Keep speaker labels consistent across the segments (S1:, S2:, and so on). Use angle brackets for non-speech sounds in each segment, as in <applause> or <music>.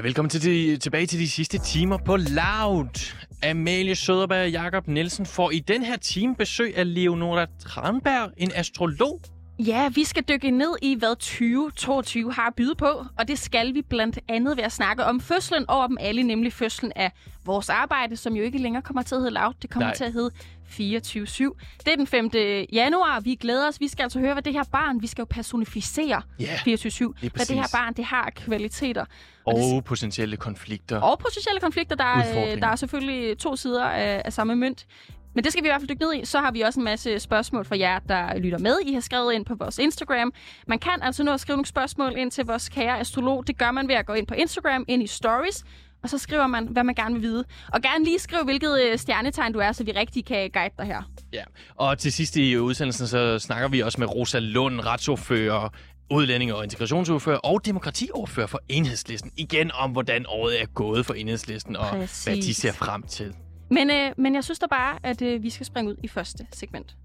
S1: Ja, velkommen til de, tilbage til de sidste timer på Loud. Amalie Søderberg og Jakob Nielsen får i den her time besøg af Leonora Tranberg, en astrolog.
S2: Ja, vi skal dykke ned i, hvad 2022 har at byde på, og det skal vi blandt andet ved at snakke om fødslen over dem alle, nemlig fødslen af vores arbejde, som jo ikke længere kommer til at hedde Loud, det kommer
S1: Nej.
S2: til at hedde 24-7. Det er den 5. januar, vi glæder os. Vi skal altså høre, hvad det her barn, vi skal jo personificere
S1: Ja,
S2: 24-7, hvad det her barn, det har kvaliteter.
S1: Og,
S2: det-
S1: og potentielle konflikter.
S2: Og potentielle konflikter, der er, øh, der er selvfølgelig to sider af, af samme mønt. Men det skal vi i hvert fald dykke ned i. Så har vi også en masse spørgsmål fra jer, der lytter med. I har skrevet ind på vores Instagram. Man kan altså nå at skrive nogle spørgsmål ind til vores kære astrolog. Det gør man ved at gå ind på Instagram, ind i Stories. Og så skriver man, hvad man gerne vil vide. Og gerne lige skriv, hvilket øh, stjernetegn du er, så vi rigtig kan guide dig her.
S1: Ja. Og til sidst i udsendelsen, så snakker vi også med Rosa Lund, retsordfører, udlænding- og integrationsordfører og demokratiordfører for Enhedslisten. Igen om, hvordan året er gået for Enhedslisten, og
S2: Præcis.
S1: hvad de ser frem til.
S2: Men, øh, men jeg synes da bare, at øh, vi skal springe ud i første segment.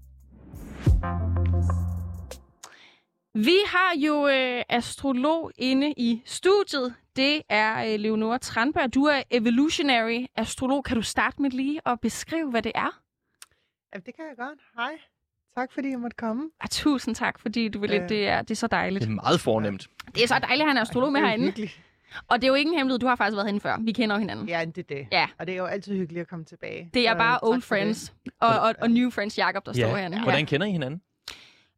S2: Vi har jo øh, astrolog inde i studiet. Det er øh, Leonora Tranberg. Du er evolutionary astrolog. Kan du starte med lige at beskrive, hvad det er?
S3: Ja, det kan jeg godt. Hej. Tak fordi jeg måtte komme.
S2: Ah, tusind tak, fordi du vil
S3: Øh.
S2: Det er, det er så dejligt.
S1: Det er meget fornemt.
S2: Det er så dejligt at have en astrolog med
S3: er
S2: herinde.
S3: hyggeligt.
S2: Og det er jo ikke en hemmelighed. Du har faktisk været herinde før. Vi kender jo hinanden.
S3: Ja, det er det.
S2: Ja.
S3: Og det er jo altid hyggeligt at komme tilbage.
S2: Det er
S3: Så
S2: bare old friends og, og, og new friends Jakob, der står
S1: Ja.
S2: herinde.
S1: Hvordan kender I hinanden?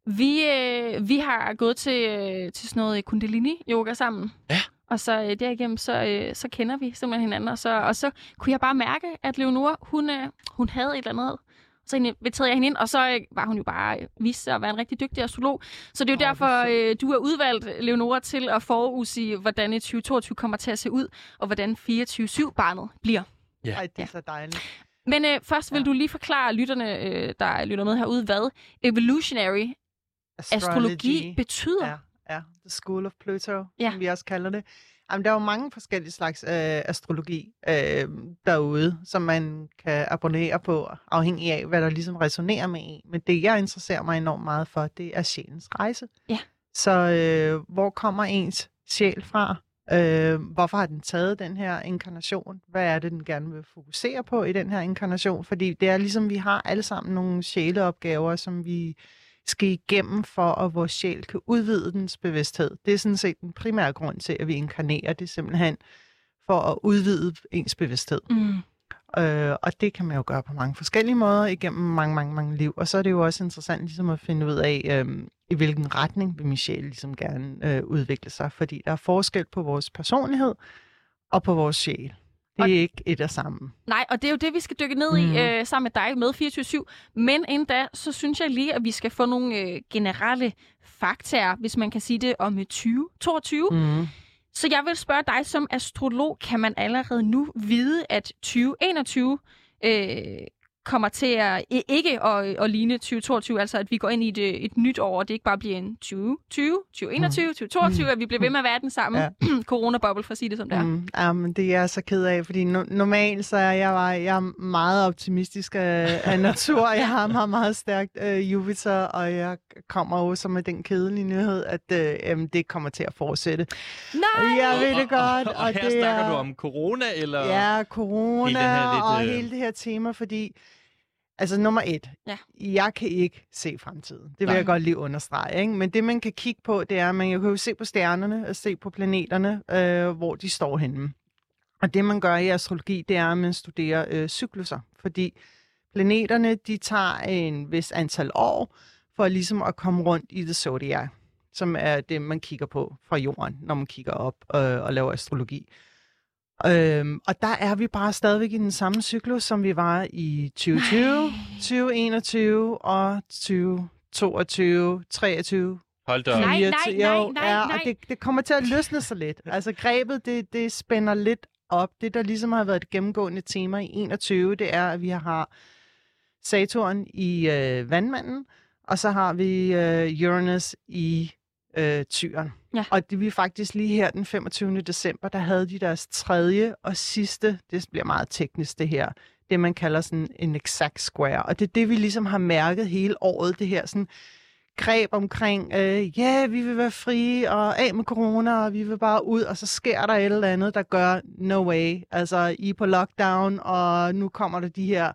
S2: Vi, øh, vi har gået til, øh, til sådan noget kundalini-yoga sammen.
S1: Ja.
S2: Og så øh, derigennem, så, øh, så kender vi simpelthen hinanden. Og så, og så kunne jeg bare mærke, at Leonora, hun, øh, hun havde et eller andet. Så inviterede jeg hende ind, og så øh, var hun jo bare øh, vist sig at være en rigtig dygtig astrolog. Så det er jo
S3: Åh,
S2: derfor, øh, du er udvalgt, Leonora, til at forudsige, hvordan et 2022 kommer til at se ud, og hvordan 24-7-barnet bliver.
S1: Ja.
S3: Ej, det er så dejligt.
S2: Men øh, først vil
S3: Ja.
S2: du lige forklare lytterne, øh, der lytter med herude, hvad evolutionary astrologi betyder.
S3: Ja, School of Pluto,
S2: Ja.
S3: som vi også kalder det. Jamen, der er jo mange forskellige slags øh, astrologi øh, derude, som man kan abonnere på, afhængig af, hvad der ligesom resonerer med en. Men det, jeg interesserer mig enormt meget for, det er sjælens rejse.
S2: Ja.
S3: Så øh, hvor kommer ens sjæl fra? Øh, hvorfor har den taget den her inkarnation? Hvad er det, den gerne vil fokusere på i den her inkarnation? Fordi det er ligesom, vi har alle sammen nogle sjæleopgaver, som vi skal igennem for, at vores sjæl kan udvide dens bevidsthed. Det er sådan set den primære grund til, at vi inkarnerer. Det simpelthen for at udvide ens bevidsthed.
S2: Mm.
S3: Øh, og det kan man jo gøre på mange forskellige måder igennem mange, mange, mange liv. Og så er det jo også interessant ligesom at finde ud af, øh, i hvilken retning vil min sjæl ligesom gerne øh, udvikle sig. Fordi der er forskel på vores personlighed og på vores sjæl. Det er
S2: Og-
S3: ikke et af samme.
S2: Nej, og det er jo det, vi skal dykke ned i
S3: Mhm.
S2: øh, sammen med dig med 24-7. Men inden da, så synes jeg lige, at vi skal få nogle øh, generelle faktaer, hvis man kan sige det, om øh, 2022. Mm.
S3: Mm.
S2: Så jeg vil spørge dig som astrolog, kan man allerede nu vide, at 2021 øh, kommer til at ikke at, at ligne 2022, altså at vi går ind i et, øh, et nyt år, og det ikke bare bliver en 2020, 2021, 2022, at vi bliver ved med at være den samme
S3: Ja. <clears throat>
S2: coronaboble, for at sige det som det er.
S3: Mm, ja, men det er jeg så ked af, fordi no- normalt så er jeg, jeg er meget optimistisk af, af natur. Jeg har meget, meget stærkt øh, Jupiter, og jeg kommer jo så med den kedelige nyhed, at øh, jamen, det kommer til at fortsætte.
S2: Nej!
S3: Jeg ved det godt.
S1: Og, og, og her
S3: det
S1: snakker
S3: er,
S1: du om corona, eller?
S3: Ja, corona
S1: Hele den her lidt,
S3: og
S1: øh,
S3: hele det her tema, fordi... Altså nummer et,
S2: Ja.
S3: jeg kan ikke se fremtiden. Det vil
S1: Nej.
S3: jeg godt lige understrege. Ikke? Men det man kan kigge på, det er, at man kan jo se på stjernerne og se på planeterne, øh, hvor de står henne. Og det man gør i astrologi, det er, at man studerer øh, cykluser. Fordi planeterne, de tager en vis antal år for ligesom at komme rundt i det zodiac, som er det, man kigger på fra jorden, når man kigger op øh, og laver astrologi. Øhm, og der er vi bare stadigvæk i den samme cyklus, som vi var i 2020, 2021 og 2022, 23,
S1: Hold da op.
S2: Nej, nej,
S3: 24.
S2: nej,
S3: Jo,
S2: nej,
S3: ja,
S2: nej.
S3: Og det, det kommer til at løsne sig lidt. <laughs> Altså grebet, det, det spænder lidt op. Det, der ligesom har været et gennemgående tema i 21, det er, at vi har Saturn i øh, vandmanden, og så har vi øh, Uranus i øh, tyren.
S2: Ja.
S3: Og det vi faktisk lige her den 25. december, der havde de deres tredje og sidste, det bliver meget teknisk det her, det man kalder sådan en exact square. Og det er det, vi ligesom har mærket hele året, det her sådan greb omkring, øh, ja, vi vil være frie og af med corona, og vi vil bare ud, og så sker der et eller andet, der gør no way. Altså, I er på lockdown, og nu kommer der de her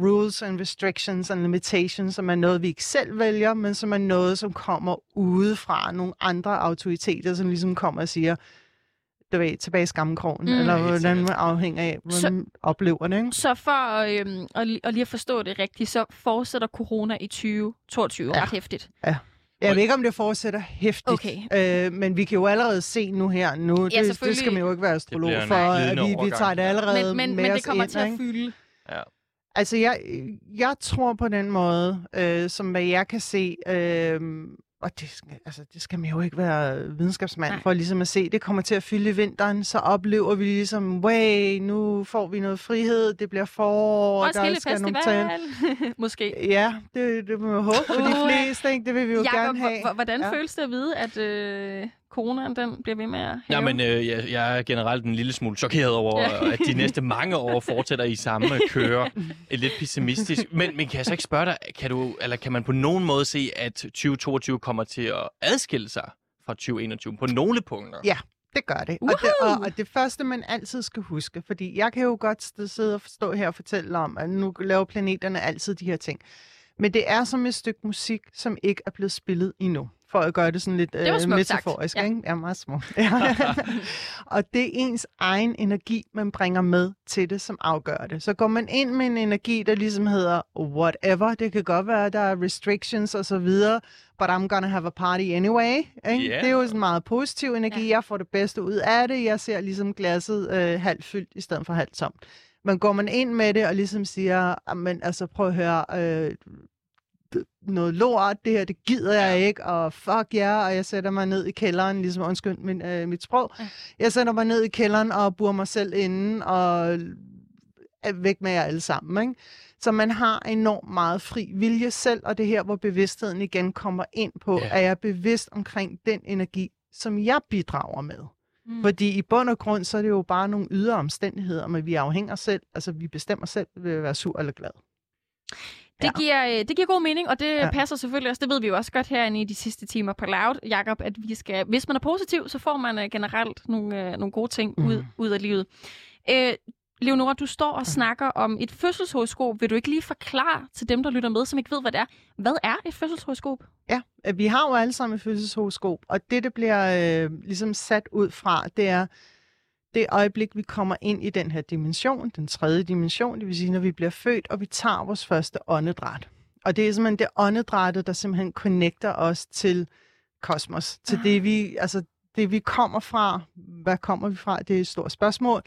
S3: rules and restrictions and limitations, som er noget, vi ikke selv vælger, men som er noget, som kommer udefra nogle andre autoriteter, som ligesom kommer og siger, du ved, tilbage i skammekrogen,
S2: Mm.
S3: eller hvordan man afhænger af, hvordan
S2: Så-
S3: man oplever det, ikke?
S2: Så for øhm, at, li- at lige at forstå det rigtigt, så fortsætter corona i 2022
S3: Ja.
S2: ret hæftigt.
S3: Jeg ved ikke, om det fortsætter hæftigt,
S2: Okay.
S3: øh, men vi kan jo allerede se nu her, nu,
S2: Ja,
S3: det, det skal man jo ikke være astrolog for, at vi, vi tager det allerede
S2: Men, men,
S3: med
S2: men
S3: os
S2: det kommer
S3: ind,
S2: til at
S3: ikke?
S2: fylde.
S3: Altså, jeg, jeg tror på den måde, øh, som hvad jeg kan se, øh, og det, skal- altså, det skal man jo ikke være videnskabsmand
S2: Nej.
S3: for ligesom at se, det kommer til at fylde vinteren, så oplever vi ligesom, way, nu får vi noget frihed, det bliver forår,
S2: Roskilde
S3: der skal nogle
S2: Festival, <laughs> måske.
S3: Ja, det, det må jeg håbe for de
S2: Uh.
S3: fleste, ikke? det vil vi jo
S2: Jakob,
S3: gerne have.
S2: hvordan
S3: Ja.
S2: føles det at vide, at øh, coronaen den bliver ved med at hæve?
S1: Ja, men øh, jeg, jeg er generelt en lille smule chokeret over,
S2: Ja.
S1: at de næste mange år fortsætter i samme <laughs> køre. Lidt pessimistisk. Men, men kan jeg så ikke spørge dig, kan, du, eller kan man på nogen måde se, at 2022 kommer til at adskille sig fra 2021 på nogle punkter?
S3: Ja. Det gør det. Og det, og, og det første, man altid skal huske, fordi jeg kan jo godt sidde og stå her og fortælle om, at nu laver planeterne altid de her ting. Men det er som et stykke musik, som ikke er blevet spillet endnu. For at gøre det sådan lidt
S2: Det
S3: øh,
S2: smukt sagt.
S3: metaforisk.
S2: Ja.
S3: Ikke? Ja, meget smukt. <laughs> Ja. og det er ens egen energi, man bringer med til det, som afgør det. Så går man ind med en energi, der ligesom hedder whatever. Det kan godt være, der er restrictions og så videre, but I'm gonna have a party anyway. Ikke?
S1: Ja.
S3: Det er jo sådan en meget positiv energi.
S2: Ja.
S3: Jeg får det bedste ud af det. Jeg ser ligesom glasset øh, halvt fyldt i stedet for halvt tomt. Men går man ind med det og ligesom siger, men altså prøv at høre, øh, noget lort, det her, det gider jeg ikke, og fuck jer, og jeg sætter mig ned i kælderen, ligesom, undskyld min, øh, mit sprog, jeg sætter mig ned i kælderen og burer mig selv inde, og er væk med jer alle sammen, ikke? Så man har enormt meget fri vilje selv, og det er her, hvor bevidstheden igen kommer ind på,
S1: Ja.
S3: at jeg er bevidst omkring den energi, som jeg bidrager med.
S2: Mm.
S3: Fordi i bund og grund, så er det jo bare nogle ydre omstændigheder, men vi afhænger selv, altså vi bestemmer selv, vil jeg være sur eller glad.
S2: Det, giver, øh, det giver god mening, og det ja.
S3: Ja.
S2: passer selvfølgelig også. Det ved vi jo også godt herinde i de sidste timer på Loud, Jakob, at vi skal, hvis man er positiv, så får man øh, generelt nogle, øh, nogle gode ting ud,
S3: Mhm.
S2: ud af livet. Øh, Leonora, du står og snakker om et fødselshoroskop. Vil du ikke lige forklare til dem, der lytter med, som ikke ved, hvad det er? Hvad er et fødselshoroskop?
S3: Ja, vi har jo alle sammen et fødselshoroskop, og det, det bliver øh, ligesom sat ud fra, det er det øjeblik, vi kommer ind i den her dimension, den tredje dimension, det vil sige, når vi bliver født, og vi tager vores første åndedræt. Og det er simpelthen det åndedrættet, der simpelthen connecter os til kosmos, til det vi, altså det vi kommer fra. Hvad kommer vi fra? Det er et stort spørgsmål.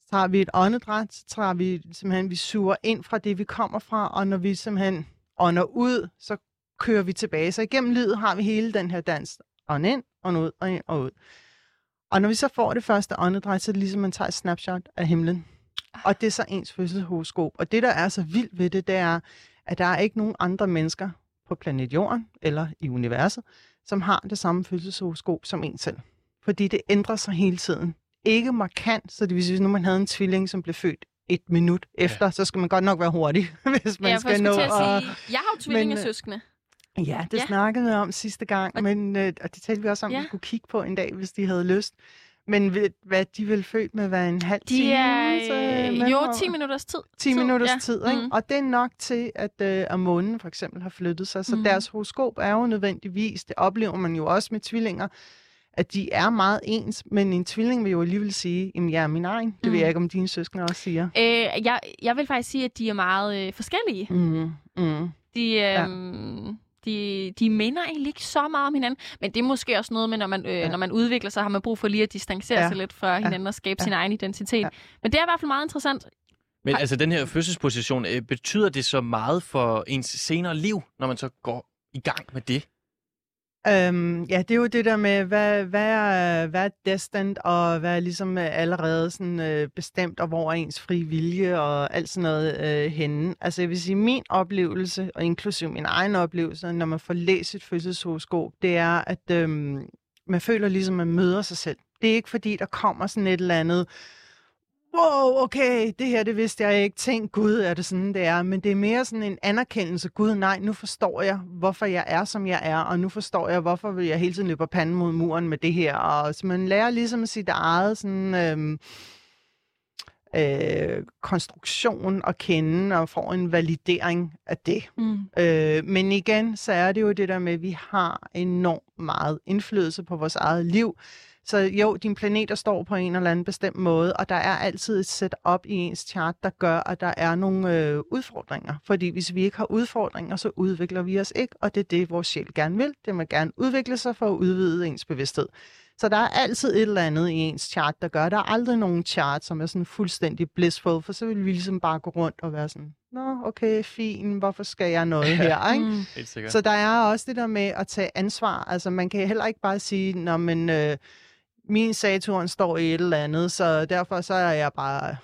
S3: Så tager vi et åndedræt, så tager vi simpelthen, vi suger ind fra det, vi kommer fra, og når vi simpelthen ånder ud, så kører vi tilbage. Så igennem livet har vi hele den her dans. Ånd ind, ånd ud, og ind og ud. Og når vi så får det første åndedræt, så er det ligesom, man tager et snapshot af himlen. Og det er så ens fødselshoroskop. Og det, der er så vildt ved det, det er, at der er ikke nogen andre mennesker på planet Jorden eller i universet, som har det samme fødselshoroskop som en selv. Fordi det ændrer sig hele tiden. Ikke markant, så det vil sige, hvis nu man havde en tvilling, som blev født et minut efter, ja. så skal man godt nok være hurtig, <laughs> hvis man
S2: ja,
S3: skal
S2: jeg
S3: nå
S2: at
S3: at...
S2: sige, jeg har jo tvillingesøskende.
S3: Ja, det
S2: Ja.
S3: ja. snakkede vi om sidste gang,
S2: Og-
S3: men, øh, og det talte vi også om,
S2: Ja.
S3: ja. vi kunne kigge på en dag, hvis de havde lyst. Men ved, hvad de vil født med, hvad en halv
S2: De
S3: time?
S2: er, øh, jo,
S3: mellemrum?
S2: 10 minutters tid.
S3: 10 minutters
S2: ja.
S3: ja. tid, ikke? Mm. Og det er nok til, at, øh, at månen for eksempel har flyttet sig. Så mm. deres horoskop er jo nødvendigvis, det oplever man jo også med tvillinger, at de er meget ens, men en tvilling vil jo alligevel sige, at jeg er min egen. Det mm. ved jeg ikke, om dine søskende også siger.
S2: Øh, jeg, jeg vil faktisk sige, at de er meget øh, forskellige.
S3: Mm. Mm.
S2: De, øh, de, de minder egentlig ikke så meget om hinanden, men det er måske også noget med, når man, øh, ja. når man udvikler sig, har man brug for lige at distancere ja.
S3: Ja.
S2: sig lidt fra hinanden og skabe ja.
S3: Ja.
S2: sin egen identitet. Ja.
S3: Ja.
S2: Men det er i hvert fald meget interessant.
S1: Men altså, den her fødselsposition, øh, betyder det så meget for ens senere liv, når man så går i gang med det?
S3: Øhm, ja, det er jo det der med, hvad, hvad, er, hvad er destined, og hvad er ligesom øh, allerede sådan, øh, bestemt, og hvor er ens fri vilje, og alt sådan noget øh, henne. Altså jeg vil sige, min oplevelse, og inklusiv min egen oplevelse, når man får læst et fødselshoroskop, det er, at øh, man føler ligesom, at man møder sig selv. Det er ikke fordi, der kommer sådan et eller andet wow, okay, det her, det vidste jeg ikke. Tænk, Gud, er det sådan, det er. Men det er mere sådan en anerkendelse. Gud, nej, nu forstår jeg, hvorfor jeg er, som jeg er. Og nu forstår jeg, hvorfor jeg hele tiden løber panden mod muren med det her. Og så man lærer ligesom sit eget sådan... Øhm, øh, konstruktion at kende og får en validering af det.
S2: Mm.
S3: Øh, men igen, så er det jo det der med, at vi har enormt meget indflydelse på vores eget liv. Så jo, din planeter står på en eller anden bestemt måde, og der er altid et setup i ens chart, der gør, at der er nogle øh, udfordringer. Fordi hvis vi ikke har udfordringer, så udvikler vi os ikke, og det er det, vores sjæl gerne vil. Det må gerne udvikle sig for at udvide ens bevidsthed. Så der er altid et eller andet i ens chart, der gør. Der er aldrig nogen chart, som er sådan fuldstændig blissful, for så vil vi ligesom bare gå rundt og være sådan, Nå, okay, fint, hvorfor skal jeg noget her, <laughs> ikke?
S2: Mm.
S3: Så der er også det der med at tage ansvar. Altså, man kan heller ikke bare sige, når men øh, min Saturn står i et eller andet, så derfor så er jeg bare,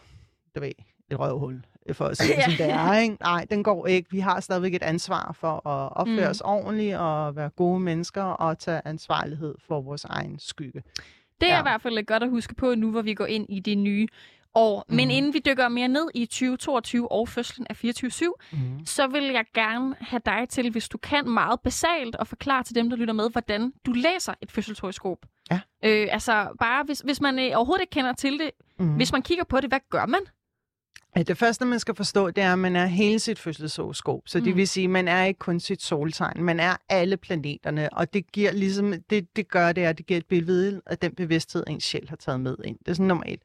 S3: du ved, et røvhul for at sige <laughs> det, som det er. Ikke? Nej, den går ikke. Vi har stadigvæk et ansvar for at opføre
S2: Mm.
S3: os ordentligt og være gode mennesker og tage ansvarlighed for vores egen skygge.
S2: Det er
S3: Ja.
S2: i hvert fald godt at huske på nu, hvor vi går ind i det nye år. Men
S3: Mhm.
S2: inden vi dykker mere ned i 2022 og fødslen af 24-7,
S3: Mm.
S2: så vil jeg gerne have dig til, hvis du kan meget basalt, og forklare til dem, der lytter med, hvordan du læser et fødselshoroskop.
S3: Ja.
S2: Øh, altså bare, hvis, hvis man øh, overhovedet ikke kender til det,
S3: Mm.
S2: hvis man kigger på det, hvad gør man?
S3: Det første, man skal forstå, det er, at man er hele sit fødselshoroskop. Så det
S2: Mm.
S3: vil sige, at man er ikke kun sit soltegn. Man er alle planeterne, og det giver ligesom, det, det gør det, at det giver et billede af den bevidsthed, ens sjæl har taget med ind. Det er sådan nummer et.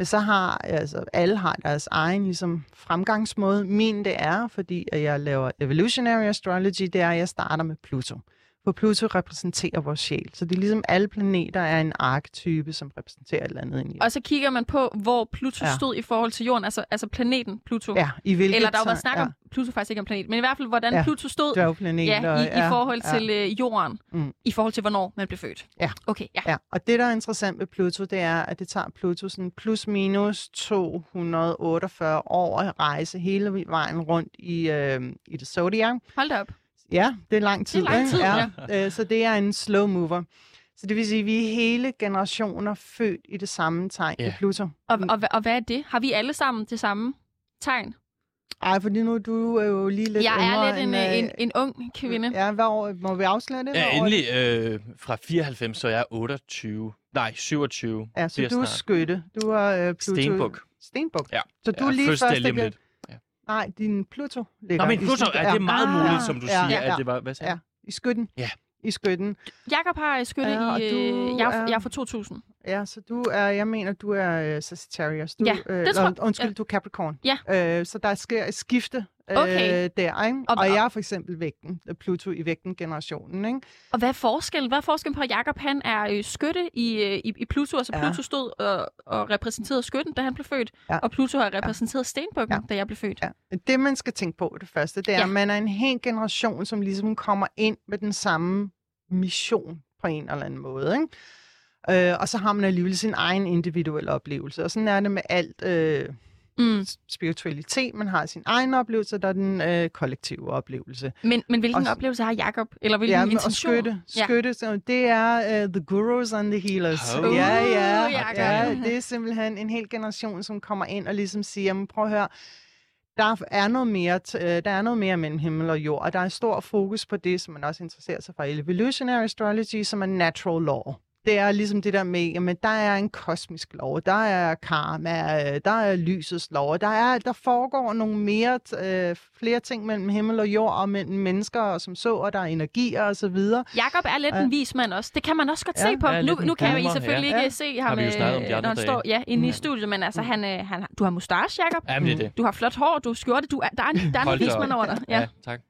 S3: Men så har, altså alle har deres egen ligesom, fremgangsmåde. Min det er, fordi at jeg laver evolutionary astrology, det er, at jeg starter med Pluto. For Pluto repræsenterer vores sjæl. Så det er ligesom alle planeter er en arketype, som repræsenterer et eller andet ind i.
S2: Og så kigger man på, hvor Pluto
S3: Ja.
S2: stod i forhold til jorden, altså, altså planeten Pluto.
S3: Ja, i hvilket
S2: Eller der
S3: tegn-
S2: snak om, Pluto faktisk ikke er en planet, men i hvert fald, hvordan
S3: Ja.
S2: Pluto stod
S3: dværgplaneter.
S2: ja, i, i forhold
S3: ja.
S2: til øh, jorden,
S3: Mm.
S2: i forhold til, hvornår man blev født.
S3: Ja.
S2: Okay, ja.
S3: Ja, og det, der er interessant ved Pluto, det er, at det tager Pluto sådan plus minus 248 år at rejse hele vejen rundt i, øh, i det zodiac.
S2: Hold da op.
S3: Ja, det er lang tid.
S2: lang
S3: ikke?
S2: tid,
S3: ja. Øh, så det er en slow mover. Så det vil sige, at vi er hele generationer født i det samme tegn
S1: Ja.
S3: yeah. Pluto.
S2: Og, og, og hvad er det? Har vi alle sammen det samme tegn?
S3: Ej, fordi nu du er jo lige lidt
S2: jeg er lidt en, øh,
S3: øh,
S2: en, en ung kvinde.
S3: Ja, hvad år, må vi afsløre det?
S1: Ja,
S3: er det?
S1: endelig øh, fra 94, så er jeg 28. Nej, 27.
S3: Ja, så du er
S1: snart.
S3: skytte. Du er øh, Pluto.
S1: Stenbuk.
S3: Stenbuk.
S1: Ja.
S3: Så du er
S1: Ja,
S3: lige
S1: fødselsdag
S3: første Nej, din Pluto ligger
S1: Nå, men
S3: i
S1: Pluto, ja, det er meget
S2: Ah.
S1: muligt, som du
S3: Ja,
S1: siger,
S3: ja,
S1: at det var... Hvad sagde
S3: Ja, i skytten.
S1: Ja.
S3: I skytten.
S2: Jakob har skytte
S3: Ja, og
S2: i...
S3: du
S2: Øh, jeg, er,
S3: er-
S2: jeg er fra 2000.
S3: Ja, så du er, jeg mener, du er uh, Sagittarius. Du,
S2: Ja,
S3: øh,
S2: det tror jeg.
S3: Undskyld,
S2: Ja.
S3: du er Capricorn.
S2: Ja.
S3: Øh, så der sker et skifte øh,
S2: Okay.
S3: der, ikke?
S2: Og-
S3: Og, jeg er for eksempel vægten, øh, Pluto i vægten-generationen, ikke?
S2: Og hvad er forskellen? Hvad er forskellen på, at Jakob han er øh, skytte i, øh, i, i Pluto? Altså
S3: Ja.
S2: Pluto stod og, og repræsenterede skytten, da han blev født.
S3: Ja.
S2: Og Pluto har repræsenteret stenbukken,
S3: Ja.
S2: da jeg blev født.
S3: Ja. Det, man skal tænke på, det første, det er,
S2: Ja.
S3: at man er en hel generation, som ligesom kommer ind med den samme mission på en eller anden måde, ikke? Øh, og så har man alligevel sin egen individuelle oplevelse. Og sådan er det med alt øh,
S2: Mm.
S3: spiritualitet. Man har sin egen oplevelse, der er den øh, kollektive oplevelse.
S2: Men, men hvilken
S3: Og-
S2: oplevelse har Jakob? Eller hvilken
S3: Ja, men, og
S2: intention?
S3: skytte,
S2: Ja.
S3: skytte så det er uh, the gurus and the healers.
S1: Oh.
S3: Ja, ja,
S2: Uh,
S3: ja, det er simpelthen en hel generation, som kommer ind og ligesom siger, jamen, prøv at høre, der er noget mere, øh, der er noget mere mellem himmel og jord, og der er stor fokus på det, som man også interesserer sig for evolutionary astrology, som er natural law. Det er ligesom det der med, jamen der er en kosmisk lov, der er karma, øh, der er lysets lov, der, er, der foregår nogle mere, øh, flere ting mellem himmel og jord, og mellem mennesker og som så, og der er energier og så videre.
S2: Jakob er lidt
S3: Ja.
S2: en vis mand også. Det kan man også godt
S3: Ja.
S2: se på.
S1: Ja,
S2: nu, nu kan I
S1: boomer,
S2: selvfølgelig
S3: ja.
S2: ikke
S3: Ja.
S2: se
S1: Har
S2: ham,
S1: vi jo snakket om de
S2: øh,
S1: andre
S2: når han
S1: dage.
S2: står ja, inde i
S3: Mm.
S2: studiet, men altså, han, øh, han, du har mustache, Jakob.
S1: Ja, men det er det.
S2: Du har flot hår, du har skjorte, du er, der er der er en vis mand over dig. Ja,
S1: Ja, tak.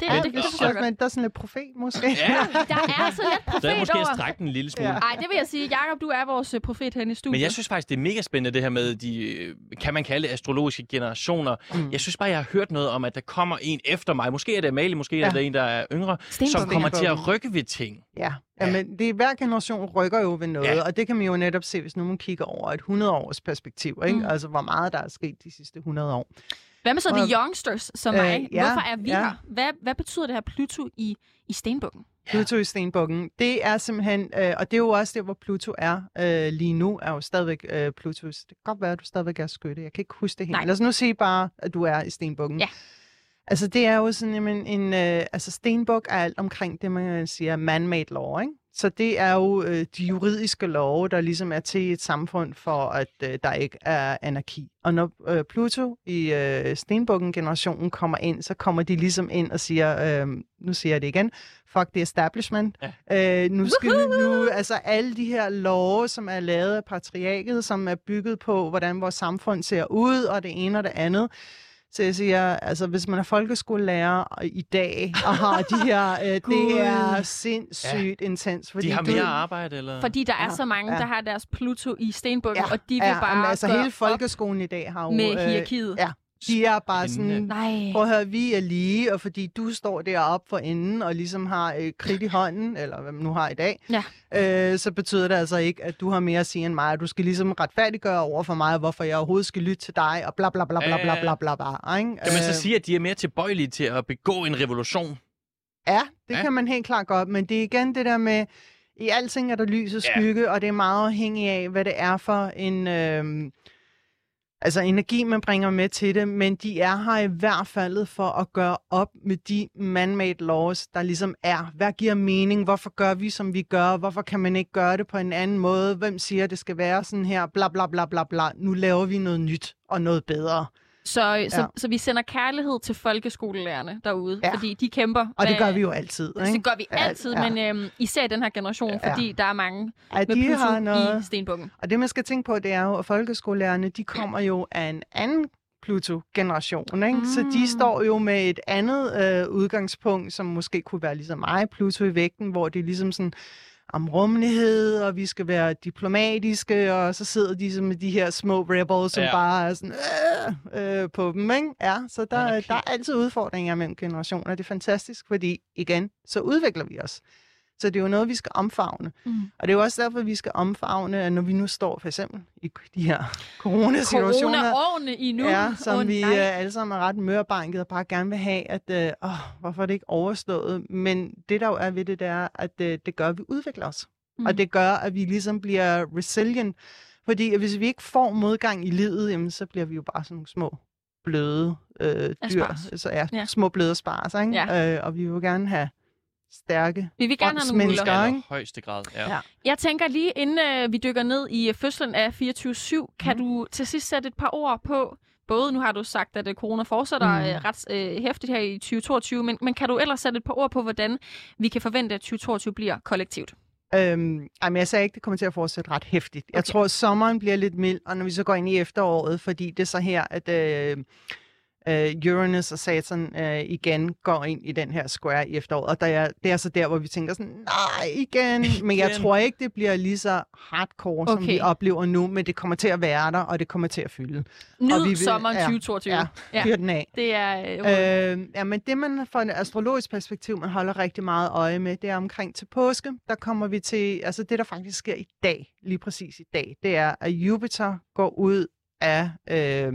S2: Det er
S3: Ja,
S2: det. Det
S3: det
S2: godt.
S3: men der er sådan lidt profet, måske.
S1: Ja,
S2: Der er altså lidt
S1: så er
S2: profet
S1: måske at
S2: over.
S1: strække den en lille smule.
S3: Ja.
S2: Nej, det vil jeg sige. Jakob, du er vores øh, profet herinde i studiet.
S1: Men jeg synes faktisk, det er mega spændende, det her med de, øh, kan man kalde det astrologiske generationer.
S3: Mm.
S1: Jeg synes bare, jeg har hørt noget om, at der kommer en efter mig. Måske er det Amalie, måske ja.
S3: Ja.
S1: er det en, der er yngre,
S2: Stenbuk.
S1: som kommer til at rykke ved ting.
S3: Ja,
S1: Ja.
S3: ja. men det, er- hver generation rykker jo ved noget,
S1: Ja.
S3: ja. og det kan man jo netop se, hvis nu man kigger over et 100-års perspektiv, ikke?
S2: Mm.
S3: altså hvor meget der er sket de sidste 100 år.
S2: Hvad med så
S3: Og-
S2: de youngsters som
S3: Øh,
S2: mig?
S3: ja,
S2: Hvorfor er vi
S3: ja.
S2: her? Hvad, hvad betyder det her Pluto i, i Stenbukken?
S3: Pluto i Stenbukken. Det er simpelthen, øh, og det er jo også der, hvor Pluto er øh, lige nu, er jo stadigvæk øh, Pluto. Det kan godt være, at du stadigvæk er skytte. Jeg kan ikke huske det helt.
S2: Nej.
S3: Lad os nu sige bare, at du er i Stenbukken.
S2: Ja.
S3: Altså, det er jo sådan jamen, en... Øh, altså, Stenbuk er alt omkring det, man siger man-made law, ikke? Så det er jo øh, de juridiske love, der ligesom er til et samfund for, at øh, der ikke er anarki. Og når øh, Pluto i øh, Stenbukken-generationen kommer ind, så kommer de ligesom ind og siger, øh, nu siger jeg det igen, fuck the establishment. Ja. Øh, nu skal vi nu, altså alle de her love, som er lavet af patriarket, som er bygget på, hvordan vores samfund ser ud, og det ene og det andet. Så jeg siger, altså hvis man er folkeskolelærer i dag, og har de <laughs> her, øh, det er sindssygt ja. intens. Fordi
S1: De har
S3: du-
S1: mere arbejde, eller?
S2: Fordi der er
S3: Ja,
S2: så mange,
S3: ja.
S2: der har deres Pluto i Stenbukken,
S3: Ja,
S2: og de vil
S3: ja,
S2: bare
S3: jamen, altså hele folkeskolen i dag har jo...
S2: med
S3: øh,
S2: hierarkiet.
S3: ja. De er bare
S1: Spændende.
S3: sådan,
S2: Nej.
S3: prøv at høre, vi er lige, og fordi du står deroppe for enden og ligesom har øh, kridt i hånden, eller hvad man nu har i dag,
S2: Ja.
S3: øh, så betyder det altså ikke, at du har mere at sige end mig, og du skal ligesom retfærdiggøre over for mig, hvorfor jeg overhovedet skal lytte til dig, og bla bla bla bla bla bla bla bla. Ikke?
S1: Kan man så
S3: Øh,
S1: sige, at de er mere tilbøjelige til at begå en revolution?
S3: Ja, det
S1: Ja.
S3: kan man helt klart godt, men det er igen det der med, i alting er der lys og
S1: Ja.
S3: skygge, og det er meget afhængigt af, hvad det er for en... Øh, altså energi, man bringer med til det, men de er her i hvert fald for at gøre op med de man-made laws, der ligesom er. Hvad giver mening? Hvorfor gør vi, som vi gør? Hvorfor kan man ikke gøre det på en anden måde? Hvem siger, det skal være sådan her? Bla, bla, bla, bla, bla. Nu laver vi noget nyt og noget bedre.
S2: Så, så,
S3: Ja.
S2: så vi sender kærlighed til folkeskolelærerne derude,
S3: Ja.
S2: fordi de kæmper.
S3: Og det
S2: Hvad-
S3: gør vi jo altid.
S2: Altså, det
S3: ikke?
S2: gør vi
S3: Ja,
S2: altid,
S3: ja.
S2: men øhm, især den her generation,
S3: Ja.
S2: fordi der er mange
S3: At
S2: med
S3: de
S2: Pluto
S3: har noget...
S2: i Stenbukken.
S3: Og det, man skal tænke på, det er jo, at folkeskolelærerne, de kommer jo af en anden Pluto-generation, ikke? Mm. Så
S2: Mm.
S3: de står jo med et andet øh, udgangspunkt, som måske kunne være ligesom mig, Pluto i vægten, hvor det er ligesom sådan om rummelighed, og vi skal være diplomatiske, og så sidder de med de her små rebels, som
S1: Ja.
S3: bare er sådan øh, øh, på dem, ikke? Ja, så der,
S1: Anarki.
S3: der er altid udfordringer mellem generationer. Det er fantastisk, fordi igen, så udvikler vi os. Så det er jo noget, vi skal omfavne.
S2: Mm.
S3: Og det er jo også derfor, vi skal omfavne, at når vi nu står for eksempel i de her coronasituationer,
S2: Corona-årene i nu.
S3: ja, som
S2: Åh,
S3: vi
S2: nej.
S3: øh, alle sammen er ret mørbanket og bare gerne vil have, at øh, åh, hvorfor er det ikke overstået? Men det der jo er ved det, det er, at øh, det gør, at vi udvikler os. Mm. Og det gør, at vi ligesom bliver resilient. Fordi hvis vi ikke får modgang i livet, jamen, så bliver vi jo bare sådan nogle små bløde øh, dyr. Så ja,
S2: Ja.
S3: små bløde spars, ikke?
S2: Ja.
S3: Øh, og vi vil jo gerne have stærke
S2: Vi vil gerne have nogle muller.
S3: Ikke?
S1: højeste grad, ja.
S3: Ja.
S2: Jeg tænker lige, inden øh, vi dykker ned i øh, fødslen af 24-7, kan
S3: Mhm.
S2: du til sidst sætte et par ord på, både nu har du sagt, at øh, corona fortsætter
S3: Mhm.
S2: øh, ret øh, hæftigt her i 2022, men, men kan du ellers sætte et par ord på, hvordan vi kan forvente, at 2022 bliver kollektivt?
S3: Øhm, ej, men jeg sagde ikke, det kommer til at fortsætte ret hæftigt. Jeg
S2: Okay.
S3: tror, at sommeren bliver lidt mild, og når vi så går ind i efteråret, fordi det er så her, at øh, øh, Uranus og Saturn øh, igen går ind i den her square i efteråret. Og der er, det er så der, hvor vi tænker sådan, nej, igen. <laughs> Men jeg tror ikke, det bliver lige så hardcore, som
S2: Okay.
S3: vi oplever nu, men det kommer til at være der, og det kommer til at fylde.
S2: Nyd
S3: vi vil-
S2: sommeren
S3: ja,
S2: 2022.
S3: Ja,
S2: Ja.
S3: fyr den af.
S2: Det er... Øh,
S3: Øh, ja, men det man fra et astrologisk perspektiv, man holder rigtig meget øje med, det er omkring til påske. Der kommer vi til, altså det der faktisk sker i dag, lige præcis i dag, det er, at Jupiter går ud af øh,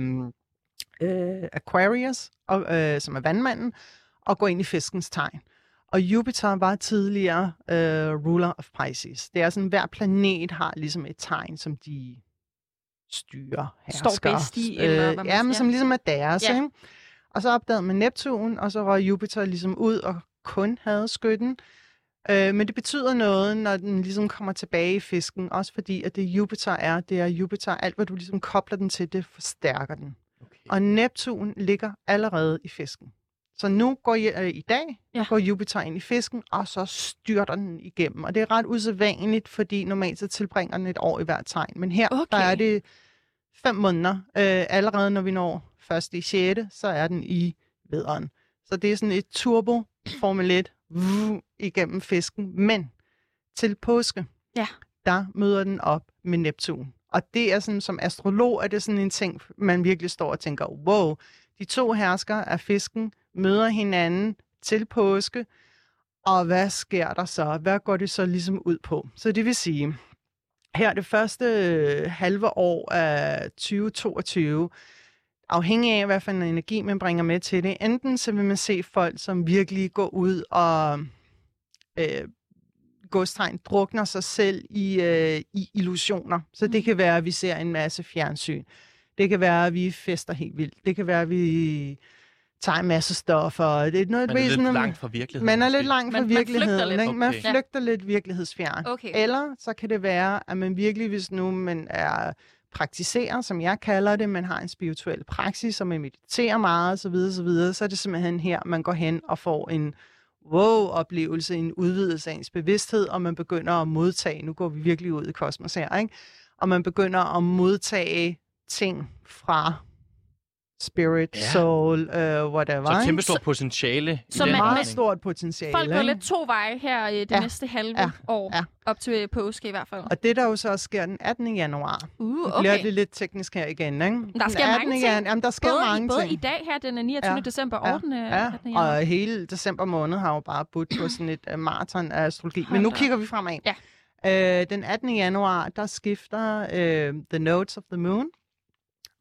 S3: øh, Aquarius, og, øh, som er vandmanden, og går ind i fiskens tegn. Og Jupiter var tidligere øh, ruler of Pisces. Det er sådan, hver planet har ligesom et tegn, som de styrer,
S2: Står
S3: hersker.
S2: bedst i, eller hvad
S3: øh,
S2: man
S3: Ja, men som ligesom er deres,
S2: ja.
S3: ikke? Og så opdagede man Neptun, og så røg Jupiter ligesom ud og kun havde skytten. Øh, men det betyder noget, når den ligesom kommer tilbage i fisken, også fordi, at det Jupiter er, det er Jupiter, alt hvad du ligesom kobler den til, det forstærker den. Og Neptun ligger allerede i fisken. Så nu går jeg, øh, i dag
S2: Ja.
S3: går Jupiter ind i fisken, og så styrter den igennem. Og det er ret usædvanligt, fordi normalt så tilbringer den et år i hver tegn. Men her
S2: Okay.
S3: der er det fem måneder. Øh, allerede når vi når først i 6., så er den i vederen. Så det er sådan et turbo Formel 1 vuh, igennem fisken. Men til påske,
S2: Ja.
S3: der møder den op med Neptun. Og det er sådan, som astrolog, er det sådan en ting, man virkelig står og tænker, wow, de to herskere af fisken møder hinanden til påske, og hvad sker der så? Hvad går det så ligesom ud på? Så det vil sige, her det første øh, halve år af 2022, afhængig af, hvad for en energi man bringer med til det. Enten så vil man se folk, som virkelig går ud og øh, godstegn drukner sig selv i, øh, i illusioner. Så det kan være, at vi ser en masse fjernsyn. Det kan være, at vi fester helt vildt. Det kan være, at vi tager en masse stoffer. Det er noget,
S1: Man er lidt
S3: sådan,
S1: langt fra virkeligheden.
S3: man er lidt langt fra
S2: Man- man flygter
S3: virkeligheden.
S2: lidt.
S3: ikke? Man
S1: Okay.
S3: flygter lidt virkelighedsfjern.
S2: Okay.
S3: Eller så kan det være, at man virkelig, hvis nu man er praktiserer, som jeg kalder det, man har en spirituel praksis, og man mediterer meget osv., så, videre, så, videre, så er det simpelthen her, man går hen og får en wow-oplevelse, en udvidelse af ens bevidsthed, og man begynder at modtage, nu går vi virkelig ud i kosmos her, ikke? og man begynder at modtage ting fra spirit,
S1: Ja.
S3: ja. soul, uh, whatever.
S1: Så kæmpe stort potentiale i
S2: Så
S1: den
S2: man-
S3: meget
S1: retning.
S3: stort potentiale.
S2: Folk går lidt to veje her i det
S3: Ja.
S2: næste halve
S3: Ja.
S2: år.
S3: Ja.
S2: Op til påske i hvert fald.
S3: Og det, der jo så også sker den 18. januar,
S2: Uh,
S3: nu bliver
S2: okay.
S3: det lidt teknisk her igen, ikke? Den
S2: Der sker
S3: 18.
S2: mange
S3: jan-
S2: ting.
S3: Jamen, der sker
S2: Både,
S3: mange
S2: både
S3: ting.
S2: i dag her, den 29.
S3: Ja.
S2: december
S3: Ja.
S2: og den øh,
S3: Ja,
S2: 18. januar.
S3: og hele december måned har jo bare budt på sådan et uh, maraton af astrologi.
S2: Hold
S3: Men nu kigger vi fremad.
S2: Ja.
S3: Øh, den 18. januar, der skifter uh, The Notes of the Moon.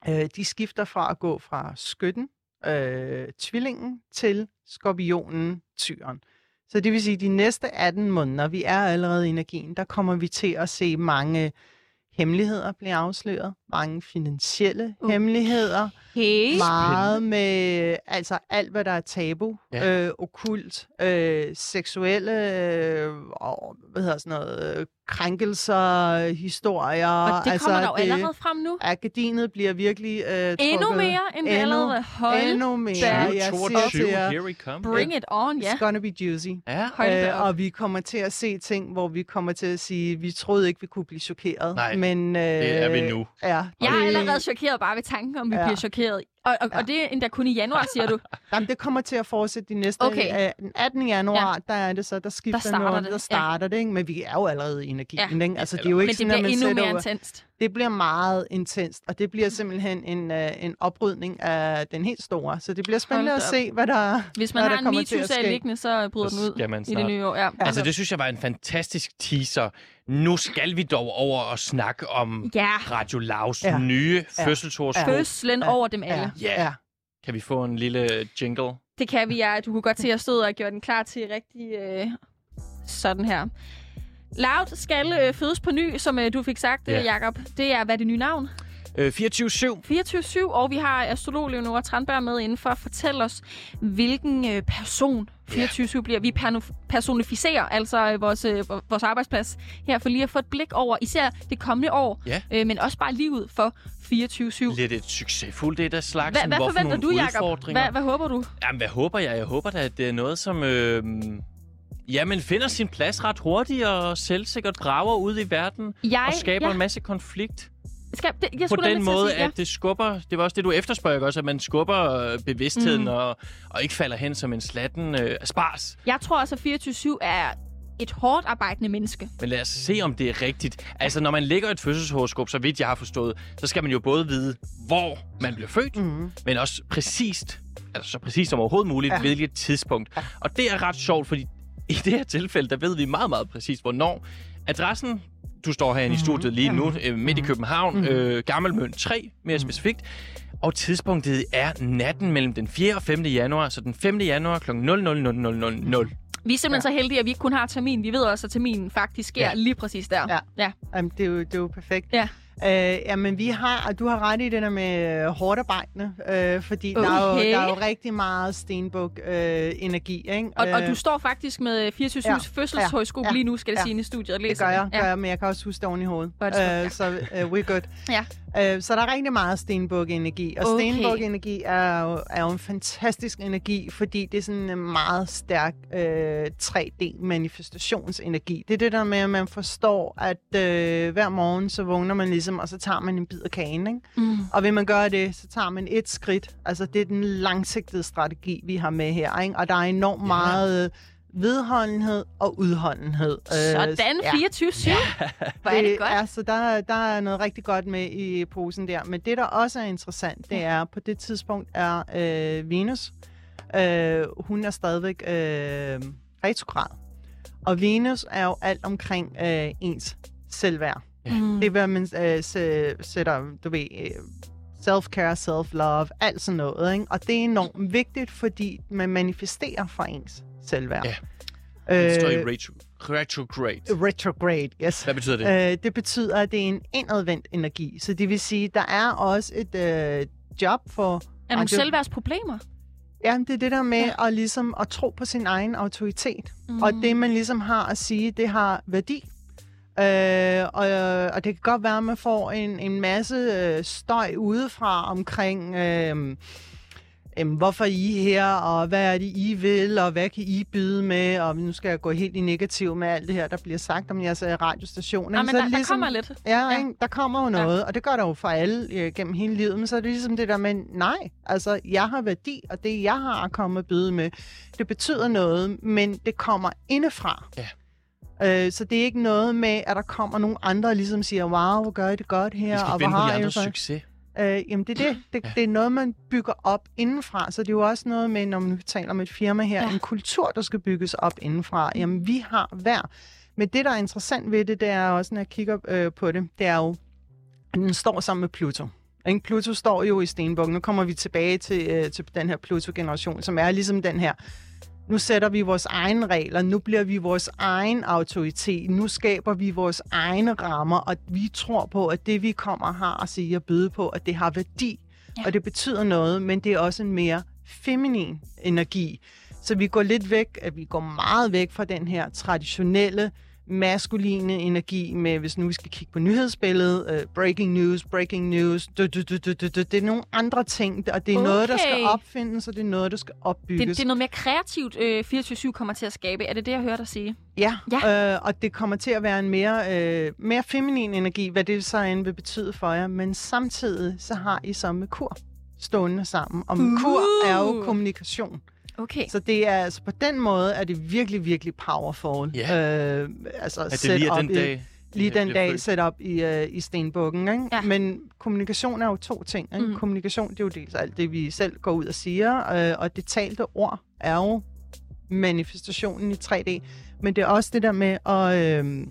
S3: Uh, de skifter fra at gå fra skytten, uh, tvillingen, til skorpionen, tyren. Så det vil sige, at de næste 18 måneder, vi er allerede i energien, der kommer vi til at se mange hemmeligheder blive afsløret, mange finansielle
S2: Okay.
S3: hemmeligheder, meget med altså alt, hvad der er tabu,
S1: Ja.
S3: øh, okult, øh, seksuelle, øh, og, hvad hedder sådan noget, øh, krænkelser, historier.
S2: Og det
S3: altså,
S2: kommer der jo allerede frem nu.
S3: Akademiet bliver virkelig øh,
S2: Endnu
S3: trukket
S2: mere, end det
S3: endnu-
S2: allerede Hold
S3: Endnu mere.
S2: da
S3: Jeg siger
S1: 2022,
S3: til jer,
S1: here we come.
S2: Bring it on, ja.
S3: it's gonna be juicy.
S1: Ja,
S3: Øh,
S2: op.
S3: og vi kommer til at se ting, hvor vi kommer til at sige, vi troede ikke, vi kunne blive chokeret.
S1: Nej,
S3: men, øh,
S1: det er vi nu.
S3: Ja,
S2: Jeg er
S3: det-
S2: allerede chokeret bare ved tanken, om vi
S3: Ja.
S2: bliver chokeret. Og, og,
S3: Ja.
S2: og det er endda kun i januar, siger du. <laughs>
S3: Jamen, det kommer til at fortsætte de næste...
S2: Okay.
S3: Øh, den 18. januar, ja. der er det så, der skifter
S2: Der starter
S3: noget,
S2: det,
S3: der
S2: ja.
S3: starter det, ikke? Men vi er jo allerede i energien,
S2: Ja.
S3: ikke? Altså, det er jo ikke
S2: Men det
S3: sådan,
S2: bliver endnu mere intenst.
S3: Det bliver meget intenst, og det bliver simpelthen en, øh, en oprydning af den helt store. Så det bliver spændende at se, hvad der,
S2: Hvis man
S3: hvad
S2: har
S3: der
S2: en MeToo-sag liggende, så bryder
S1: Så
S2: den ud i det nye år. Ja.
S1: Altså, det synes jeg var en fantastisk teaser. Nu skal vi dog over og snakke om
S2: ja.
S1: Radio Lavs
S3: Ja.
S1: nye
S3: Ja.
S1: fødselshoroskop.
S2: Fødslen
S3: Ja.
S2: over dem alle.
S1: Ja.
S3: ja.
S1: Kan vi få en lille jingle?
S2: Det kan vi, ja. Du kunne godt til at stå og gøre den klar til rigtig øh, sådan her. Loud skal øh, fødes på ny, som øh, du fik sagt,
S1: Ja.
S2: yeah. Jakob. Det er, hvad er det nye navn?
S1: Øh, 24-7.
S2: 24-7, og vi har astrolog Leonora Tranberg med inden for at fortælle os, hvilken øh, person 24-7 bliver. Vi personificerer altså øh, vores, øh, vores arbejdsplads her, for lige at få et blik over især det kommende år,
S1: Ja.
S2: øh, men også bare livet for 24-7.
S1: Lidt et succesfuldt et af slags.
S2: Hvad, hvad
S1: Hvorfor
S2: forventer du, Jacob? Hvad, hvad håber du?
S1: Jamen, hvad håber jeg? Jeg håber da, at det er noget, som... Øh, jamen, finder sin plads ret hurtigt og selvsikkert drager ud i verden
S2: Jeg,
S1: og skaber
S2: ja,
S1: en masse konflikt.
S2: Skal, det, jeg
S1: På den måde,
S2: at sige,
S1: at det skubber... Det var også det, du efterspørger, ikke også? At man skubber øh, bevidstheden
S2: Mm.
S1: og, og ikke falder hen som en slatten øh, spars.
S2: ja. Jeg tror altså, 24-7 er et hårdt arbejdende menneske.
S1: Men lad os se, om det er rigtigt. Altså, når man lægger et fødselshoroskop, så vidt jeg har forstået, så skal man jo både vide, hvor man bliver født,
S3: Mm-hmm.
S1: men også præcist, altså så præcist som overhovedet muligt, ja.
S3: Ja.
S1: hvilket tidspunkt. Ja. Og det er ret sjovt, fordi i det her tilfælde, der ved vi meget, meget præcist, hvornår adressen, du står herinde mm-hmm. i studiet lige nu, øh, midt i København, mm-hmm. øh, Gammelmøn 3, mere mm-hmm. specifikt, og tidspunktet er natten mellem den 4. og 5. januar, så den 5. januar kl. 00.0000.
S2: Vi er simpelthen ja. så heldige, at vi ikke kun har termin. Vi ved også, at terminen faktisk sker
S1: ja.
S2: lige præcis der.
S3: Ja.
S2: ja.
S3: Jamen, det, er jo, det er jo perfekt.
S2: Ja.
S3: Øh, jamen, vi har, og du har ret i det der med øh, hårdt arbejdende, øh, fordi okay. der, er jo, der er jo rigtig meget stenbuk-energi, ikke?
S2: Og, og
S3: Øh,
S2: du står faktisk med 24
S3: ja.
S2: ja. fødselshøjskop
S3: Ja.
S2: lige nu, skal det
S3: Ja.
S2: sige, i studiet. og
S3: Det
S2: læser
S3: gør jeg,
S2: Ja.
S3: gør jeg, men jeg kan også huske det oven i hovedet.
S2: Det
S3: Øh, så uh, we're good.
S2: Ja.
S3: Uh, så der er rigtig meget stenbuk-energi, og
S2: Okay.
S3: stenbuk-energi er jo, er jo en fantastisk energi, fordi det er sådan en meget stærk uh, 3D-manifestationsenergi. Det er det der med, at man forstår, at uh, hver morgen så vågner man ligesom, og så tager man en bid af kagen, ikke?
S2: Mm.
S3: Og vil man gøre det, så tager man et skridt. Altså, det er den langsigtede strategi, vi har med her, ikke? Og der er enormt
S1: Ja.
S3: meget vedholdenhed og udholdenhed.
S2: Sådan,
S3: ja.
S2: 24-7. Hvor er det godt.
S3: Er, så der, der er noget rigtig godt med i posen der. Men det, der også er interessant, det er, på det tidspunkt er øh, Venus, øh, hun er stadigvæk øh, retrograd. Og Venus er jo alt omkring øh, ens selvværd.
S2: Mm.
S3: Det er, hvad man øh, sæ- sætter, du ved, øh, self-care, self-love, alt sådan noget. Ikke? Og det er enormt vigtigt, fordi man manifesterer fra ens selvværd.
S1: Ja. Det står i
S3: Øh,
S1: retro, retrograde.
S3: retrograde, yes.
S1: Hvad betyder det?
S3: Øh, det betyder, at det er en indadvendt energi. Så det vil sige, der er også et øh, job for...
S2: Er nogle selvværdsproblemer?
S3: Ja, det er det der med
S2: Ja.
S3: at, ligesom, at tro på sin egen autoritet.
S2: Mm.
S3: Og det, man ligesom har at sige, det har værdi. Øh, og, og det kan godt være, at man får en, en masse øh, støj udefra omkring, øh, øh, hvorfor I er her, og hvad er det, I vil, og hvad kan I byde med, og nu skal jeg gå helt i negativ med alt det her, der bliver sagt om jeres øh, radiostation. Ikke?
S2: men
S3: Så er
S2: der,
S3: det
S2: der
S3: ligesom-
S2: kommer lidt.
S3: Ja,
S2: Ja.
S3: Ikke? der kommer jo noget, ja. og det gør der jo for alle øh, gennem hele livet, men så er det ligesom det der med, nej, altså jeg har værdi, og det jeg har at komme og byde med, det betyder noget, men det kommer indefra.
S1: Ja.
S3: Øh, så det er ikke noget med, at der kommer nogle andre og ligesom siger, wow, hvor gør I det godt her, og hvor har I for...
S1: succes.
S3: Øh, jamen det er det. Det,
S1: Ja.
S3: det er noget, man bygger op indenfra. Så det er jo også noget med, når man taler om et firma her,
S2: ja.
S3: en kultur, der skal bygges op indenfra. Jamen vi har hver. Men det, der er interessant ved det, det er også, når jeg kigger øh, på det, det er jo, at den står sammen med Pluto. Ikke? Pluto står jo i stenbukken. Nu kommer vi tilbage til, øh, til den her Pluto-generation, som er ligesom den her. Nu sætter vi vores egne regler, nu bliver vi vores egen autoritet, nu skaber vi vores egne rammer, og vi tror på, at det vi kommer har at sige og byde på, at det har værdi,
S2: ja.
S3: og det betyder noget, men det er også en mere feminin energi. Så vi går lidt væk, at vi går meget væk fra den her traditionelle maskuline energi med, hvis nu vi skal kigge på nyhedsbilledet, uh, breaking news, breaking news, du, du, du, du, du, du. det er nogle andre ting, og det er okay. noget, der skal opfindes, og det er noget, der skal opbygges.
S2: Det, det er noget mere kreativt, øh, 24-7 kommer til at skabe. Er det det, jeg hørte dig sige?
S3: Ja,
S2: Ja.
S3: ja. Øh, og det kommer til at være en mere, øh, mere feminin energi, hvad det så end vil betyde for jer. Men samtidig så har I så med kur stående sammen. Og uh. kur er jo kommunikation.
S2: Okay.
S3: Så det er altså på den måde, er det virkelig, virkelig powerful.
S1: Ja.
S3: Øh, altså
S1: At det lige
S3: op
S1: den
S3: i,
S1: dag,
S3: lige den dag sat op i, øh, i stenbukken. Ikke?
S2: Ja.
S3: Men kommunikation er jo to ting. Ikke? Mm. Kommunikation, det er jo dels alt det, vi selv går ud og siger, øh, og det talte ord er jo manifestationen i 3D. Men det er også det der med at, øh,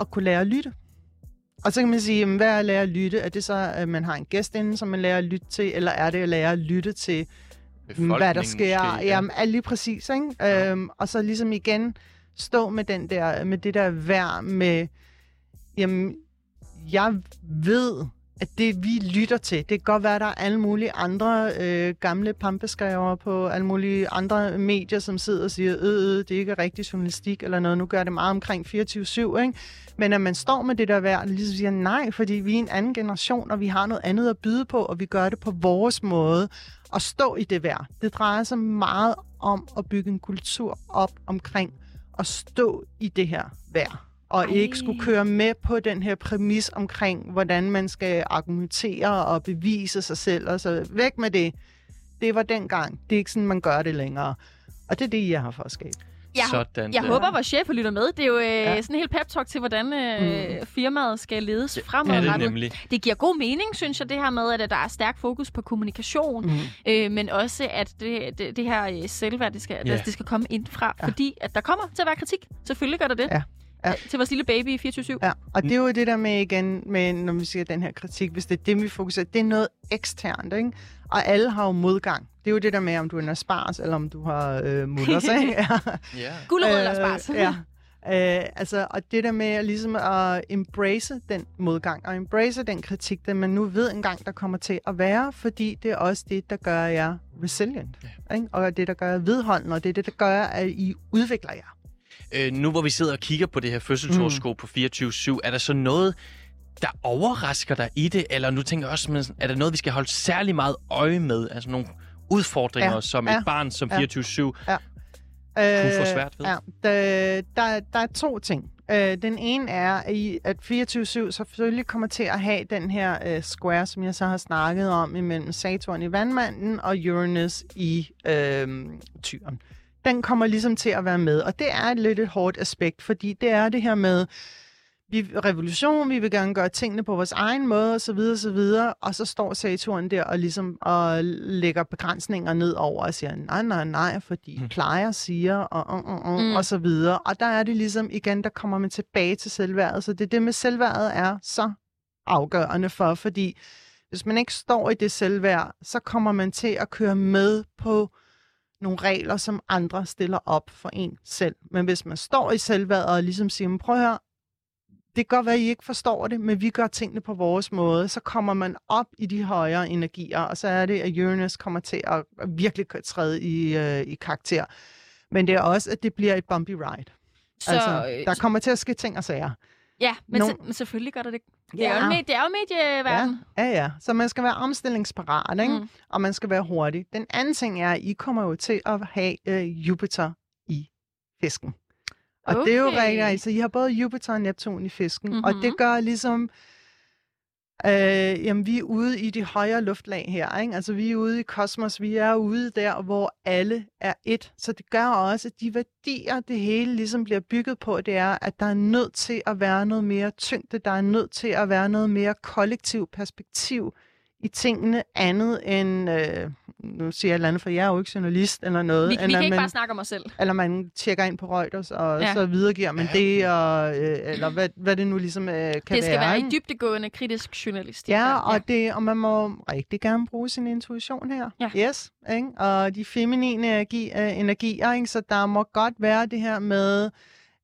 S3: at kunne lære at lytte. Og så kan man sige, jamen, hvad er at lære at lytte? Er det så, at man har en gæst inde, som man lærer at lytte til, eller er det at lære at lytte til hvad der sker.
S1: måske,
S3: Måske, Jamen, er lige præcis, ikke?
S1: Ja.
S3: Øhm, og så ligesom igen stå med, den der, med det der værd med, jamen, jeg ved, at det vi lytter til, det kan godt være, at der er alle mulige andre øh, gamle pampeskriver på alle mulige andre medier, som sidder og siger, øh, øh, det er ikke rigtig journalistik eller noget, nu gør det meget omkring 24-7, ikke? Men at man står med det der værd, og ligesom siger nej, fordi vi er en anden generation, og vi har noget andet at byde på, og vi gør det på vores måde at stå i det værd. Det drejer sig meget om at bygge en kultur op omkring at stå i det her værd. Og
S2: Ej.
S3: Ikke skulle køre med på den her præmis omkring, hvordan man skal argumentere og bevise sig selv. Og så væk med det. Det var dengang. Det er ikke sådan, man gør det længere. Og det er det, jeg har for at skabe.
S2: Jeg,
S1: Sådan
S2: jeg
S1: der.
S2: håber, vores chef lytter med. Det er jo øh, ja. Sådan en helt pep-talk til, hvordan øh,
S3: Mm.
S2: firmaet skal ledes
S1: Ja, det
S2: fremadrettet.
S1: nemlig.
S2: Det giver god mening, synes jeg, det her med, at der er stærk fokus på kommunikation,
S3: Mm.
S2: øh, men også, at det, det, det her øh, selvværd, det skal, yeah. det skal komme indfra,
S3: Ja.
S2: fordi at der kommer til at være kritik. Selvfølgelig gør der det.
S3: Ja. Ja.
S2: Øh, Til vores lille baby i 24-7.
S3: Ja, og det er jo det der med igen, med, når vi siger den her kritik, hvis det er det, vi fokuserer, det er noget eksternt, ikke? Og alle har jo modgang. Det er jo det der med, om du er en spars, eller om du har øh, mutters, ikke? <laughs> Ja.
S1: Ja.
S2: Gulerod eller spars.
S3: ja. Øh, altså, og det der med ligesom at embrace den modgang, og embrace den kritik, den man nu ved engang, der kommer til at være, fordi det er også det, der gør jer resilient. Ja. Ikke? Og det, der gør jer vedholdende, og det er det, der gør, at I udvikler jer.
S1: Øh, nu hvor vi sidder og kigger på det her fødselshoroskop mm. på 24-7, er der så noget, der overrasker dig i det? Eller nu tænker jeg også, men er der noget, vi skal holde særlig meget øje med? Altså nogle udfordringer,
S3: Ja,
S1: som
S3: ja,
S1: et barn som
S3: ja.
S1: 24-7
S3: Øh,
S1: kunne få svært ved?
S3: Ja, der, der, der er to ting. Øh, den ene er, at I- at 24-7 selvfølgelig kommer til at have den her øh, square, som jeg så har snakket om, imellem Saturn i vandmanden og Uranus i øh, tyren. Den kommer ligesom til at være med, og det er et lidt et hårdt aspekt, fordi det er det her med, vi revolution, vi vil gerne gøre tingene på vores egen måde, og så videre, og så videre, og så står Saturn der og ligesom og lægger begrænsninger ned over og siger, nej, nej, nej, fordi
S1: Mm.
S3: plejer siger, og, og, og, og,
S2: Mm.
S3: og så videre. Og der er det ligesom, igen, der kommer man tilbage til selvværdet, så det er det med selvværdet er så afgørende for, fordi Hvis man ikke står i det selvværd, så kommer man til at køre med på nogle regler, som andre stiller op for en selv. Men hvis man står i selvværdet og ligesom siger, "Men prøv at høre, det kan godt være, at I ikke forstår det, men vi gør tingene på vores måde, så kommer man op i de højere energier, og så er det, at Uranus kommer til at virkelig træde i, øh, i karakter. Men det er også, at det bliver et bumpy ride.
S2: Så,
S3: altså,
S2: øh,
S3: der kommer til at ske ting og sager.
S2: ja, men,
S3: Nogle-
S2: se, men selvfølgelig gør der det. Det er jo, en med, det er jo medieverden.
S3: Ja, ja, ja. Så man skal være omstillingsparat, ikke?
S2: Mm.
S3: Og man skal være hurtig. Den anden ting er, at I kommer jo til at have øh, Jupiter i fisken. Og okay. det er jo rigtigt, altså I har både Jupiter og Neptun i fisken, mm-hmm. og det gør ligesom, øh, jamen vi er ude i de højere luftlag her, ikke? altså vi er ude i kosmos, vi er ude der, hvor alle er et. Så det gør også, at de værdier, det hele ligesom bliver bygget på, det er, at der er nødt til at være noget mere tyngde, der er nødt til at være noget mere kollektiv perspektiv i tingene andet end, øh, nu siger jeg et eller andet, for jeg er jo ikke journalist eller noget,
S2: Vi, vi
S3: eller,
S2: kan ikke
S3: man,
S2: bare snakke om os selv.
S3: eller man tjekker ind på Reuters, og
S2: Ja.
S3: ja. så videregiver man
S1: Ja,
S3: det, og, øh, eller hvad, hvad det nu ligesom øh, kan
S2: det skal
S3: være.
S2: være
S3: ikke?
S2: i dybdegående kritisk journalistik.
S3: Ja,
S2: der.
S3: og, det, og man må rigtig gerne bruge sin intuition her.
S2: Ja.
S3: Yes, ikke? Og de feminine energi, øh, energier, ikke? så der må godt være det her med,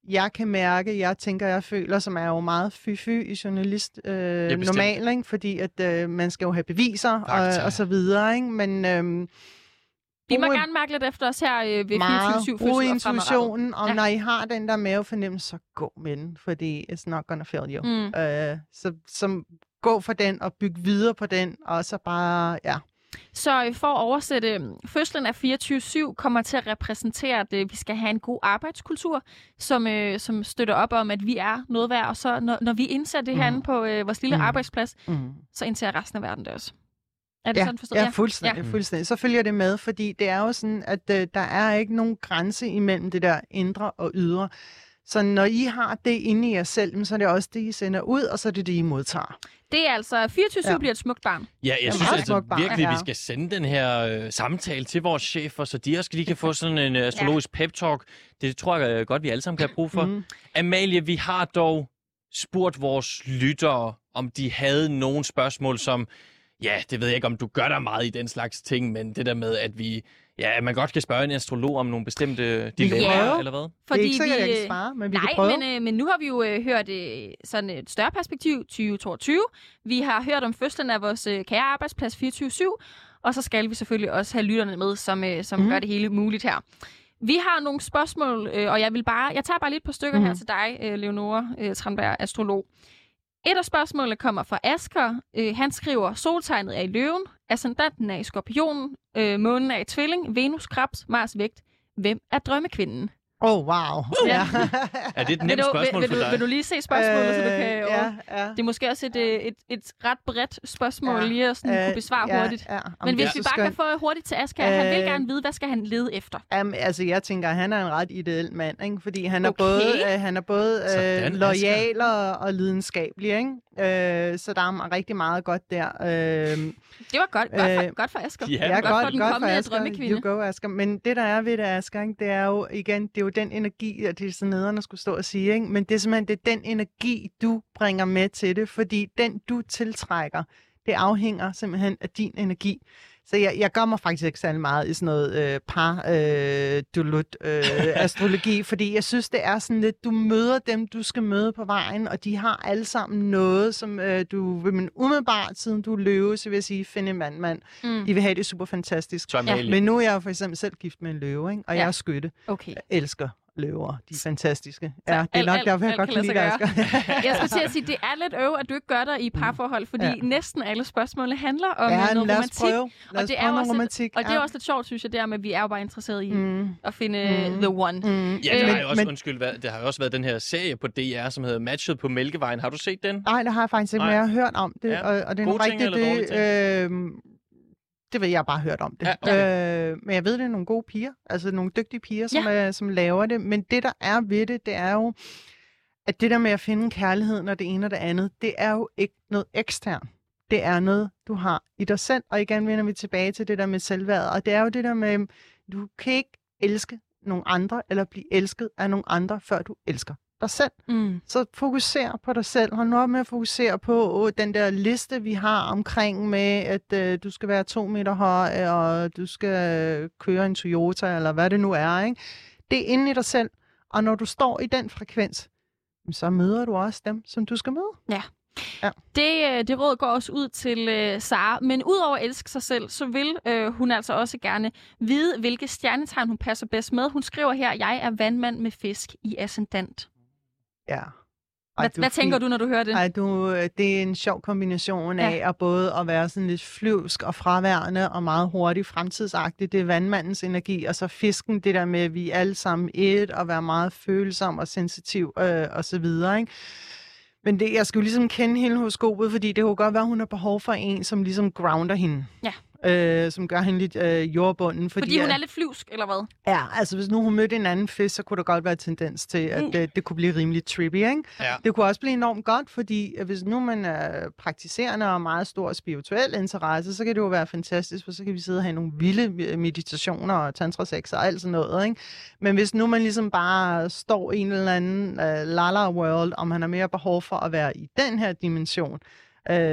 S3: jeg kan mærke, jeg tænker, jeg føler, som er jo meget fy-fy i journalist øh,
S1: bestemt.
S3: normalt, ikke? fordi at øh, man skal jo have beviser
S1: Fakta.
S3: og, og så videre. Ikke? Men øhm,
S2: Vi må gerne mærke lidt efter os her øh, ved 24-7
S3: meget
S2: fødsel
S3: bruge
S2: og fremadrettet.
S3: intuitionen, og
S2: Ja.
S3: ja. når I har den der mavefornemmelse, så gå med den, fordi it's not gonna fail you.
S2: Mm.
S3: Øh, så, så gå for den og bygge videre på den, og så bare, ja.
S2: Så øh, for at oversætte, øh, fødslen af 24-7 kommer til at repræsentere, at øh, vi skal have en god arbejdskultur, som, øh, som støtter op om, at vi er noget værd. Og så når, når vi indser det herinde på øh, vores lille
S3: Mhm.
S2: arbejdsplads,
S3: Mm.
S2: så indser resten af verden det også. Er det
S3: Ja,
S2: sådan forstået?
S3: ja, fuldstændig,
S1: ja.
S3: fuldstændig. Så følger det med, fordi det er jo sådan, at øh, der er ikke nogen grænse imellem det der indre og ydre. Så når I har det inde i jer selv, så er det også det, I sender ud, og så er det det, I modtager.
S2: Det er altså 24-7
S3: Ja.
S2: bliver et smukt barn.
S1: Ja, jeg
S3: Jamen,
S1: synes altså
S3: smukt barn.
S1: virkelig, vi
S3: Ja.
S1: skal sende den her øh, samtale til vores chefer, så de også lige kan få <laughs> sådan en øh, astrologisk pep-talk. Det tror jeg øh, godt, vi alle sammen kan have brug for.
S3: Mm.
S1: Amalie, vi har dog spurgt vores lyttere, om de havde nogle spørgsmål, som, ja, det ved jeg ikke, om du gør der meget i den slags ting, men det der med, at vi, ja, at man godt kan spørge en astrolog om nogle bestemte dilemmaer,
S3: prøve.
S1: eller hvad?
S3: det er ikke sikkert,
S2: vi,
S3: jeg kan svare, men vi
S2: Nej,
S3: kan prøve.
S2: men, øh, men nu har vi jo øh, hørt øh, sådan et større perspektiv, 2022. Vi har hørt om fødslen af vores øh, kære arbejdsplads 24-7, og så skal vi selvfølgelig også have lytterne med, som, øh, som mm. gør det hele muligt her. Vi har nogle spørgsmål, øh, og jeg vil bare, jeg tager bare lidt på stykker mm. her
S3: Mhm.
S2: til dig, øh, Leonora øh, Tranberg, astrolog. Et af spørgsmålene kommer fra Asker. Øh, han skriver, soltegnet er i løven, ascendanten er i skorpionen, øh, månen er i tvilling, Venus, krebs, Mars, vægt. Hvem er drømmekvinden?
S3: Åh, oh, wow.
S2: Ja. <laughs>
S1: Er det et
S2: Vil
S1: nemt
S2: du,
S1: spørgsmål
S2: vil,
S1: for
S2: vil, du,
S1: dig?
S2: vil du lige se spørgsmålet, øh, så du kan...
S3: Øh,
S2: Ja.
S3: ja, ja.
S2: Det er måske også et, øh, et, et ret bredt spørgsmål
S3: Ja.
S2: lige at sådan,
S3: Øh,
S2: kunne besvare
S3: ja,
S2: hurtigt.
S3: Ja,
S2: Men hvis
S3: det
S2: vi bare kan få hurtigt til Asger, han vil
S3: Øh,
S2: gerne vide, hvad skal han lede efter?
S3: Jamen, altså, jeg tænker, han er en ret ideel mand, ikke? fordi han er
S2: Okay.
S3: både, øh, han er både
S1: Sådan,
S3: øh, lojal og, og lidenskabelig. Ikke? Øh, så der er rigtig meget godt der. Øh,
S2: Det var godt, godt, for,
S3: Øh,
S2: godt for Asger.
S1: ja,
S3: Ja,
S2: godt, for den kommende
S3: Asger.
S2: drømmekvinde.
S3: You go, Asger. Men det, der er ved det, Asger, ikke, det er jo igen, det er jo den energi, og det er så nederen at skulle stå og sige, ikke? men det er simpelthen det er den energi, du bringer med til det, fordi den, du tiltrækker, det afhænger simpelthen af din energi. Så jeg, jeg gør mig faktisk ikke særlig meget i sådan noget øh, par øh, dulut, øh, <laughs> astrologi, fordi jeg synes, det er sådan lidt, du møder dem, du skal møde på vejen, og de har alle sammen noget, som øh, du vil, men umiddelbart, siden du er løve, så vil jeg sige, find en mand, mand.
S2: Mm,
S3: De vil have det super fantastisk.
S1: Amalie.
S3: Men nu er jeg jo for eksempel selv gift med en løve, ikke? og
S2: Ja.
S3: jeg er skytte.
S2: okay.
S3: Jeg elsker løver. De er fantastiske.
S2: Så
S3: Ja, det er
S2: alt-
S3: nok
S2: alt-
S3: derfor, jeg
S2: alt
S3: godt lide dig. <laughs>
S2: Jeg skulle til at sige, det er lidt øv, at du ikke gør dig i parforhold, fordi
S3: Ja.
S2: næsten alle spørgsmål handler om
S3: Ja,
S2: noget
S3: lad os
S2: romantik.
S3: prøve. Lad os
S2: det er
S3: prøve
S2: jo
S3: noget
S2: også lidt-
S3: romantik.
S2: Og det er også lidt sjovt, synes jeg, der med, at vi er jo bare interesseret i
S3: Mm,
S2: at finde
S3: Mm.
S2: the one.
S3: mm.
S1: Ja, der
S2: Øh,
S1: har jo også,
S3: men-
S1: undskyld, været, der har jo også været den her serie på DR, som hedder Matchet på Mælkevejen. Har du set den?
S3: Nej, det har jeg faktisk ikke, men jeg har hørt om det,
S1: Ja.
S3: og, og det er
S1: Gode
S3: nu
S1: ting
S3: rigtigt,
S1: eller dårlige
S3: det, øh, det ved jeg bare hørt om det.
S1: Ja,
S3: øh, men jeg ved, det er nogle gode piger, altså nogle dygtige piger, som,
S2: Ja.
S3: øh, som laver det. Men det, der er ved det, det er jo, at det der med at finde kærligheden og det ene og det andet, det er jo ikke noget ekstern. Det er noget, du har i dig selv. Og igen vender vi tilbage til det der med selvværd. Og det er jo det der med, du kan ikke elske nogle andre, eller blive elsket af nogle andre, før du elsker dig selv.
S2: Mm.
S3: Så fokuser på dig selv. Hold nu op med at fokusere på øh, den der liste, vi har omkring med, at øh, du skal være to meter høj, og du skal øh, køre en Toyota, eller hvad det nu er. Ikke? Det er inde i dig selv. Og når du står i den frekvens, så møder du også dem, som du skal møde.
S2: Det, øh, det råd går også ud til øh, Sara. Men udover at elske sig selv, så vil øh, hun altså også gerne vide, hvilke stjernetegn hun passer bedst med. Hun skriver her, jeg er vandmand med fisk i ascendant.
S3: Ja.
S2: Hvad, hvad tænker du, når du hører det?
S3: Ej, du, øh, det er en sjov kombination af
S2: Ja.
S3: at både at være sådan lidt flyvsk og fraværende og meget hurtig fremtidsagtig. Det er vandmandens energi, og så fisken, det der med, at vi alle sammen et, og være meget følsom og sensitiv øh, og så videre, ikke? Men det, jeg skal jo ligesom kende hele horoskopet, fordi det kunne godt være, at hun har behov for en, som ligesom grounder hende.
S2: Ja.
S3: Øh, som gør hende lidt øh, jordbunden. Fordi,
S2: Fordi hun
S3: at-
S2: er lidt flyvsk, eller hvad?
S3: Ja, altså hvis nu hun mødte en anden fisk, så kunne der godt være tendens til, at
S2: Mm.
S3: det, det kunne blive rimelig trippy, ikke?
S1: Ja.
S3: Det kunne også blive enormt godt, fordi at hvis nu man er praktiserende og meget stor spirituel interesse, så kan det jo være fantastisk, for så kan vi sidde og have nogle vilde meditationer og tantrasex og alt sådan noget, ikke? Men hvis nu man ligesom bare står i en eller anden uh, lala world, om man har mere behov for at være i den her dimension,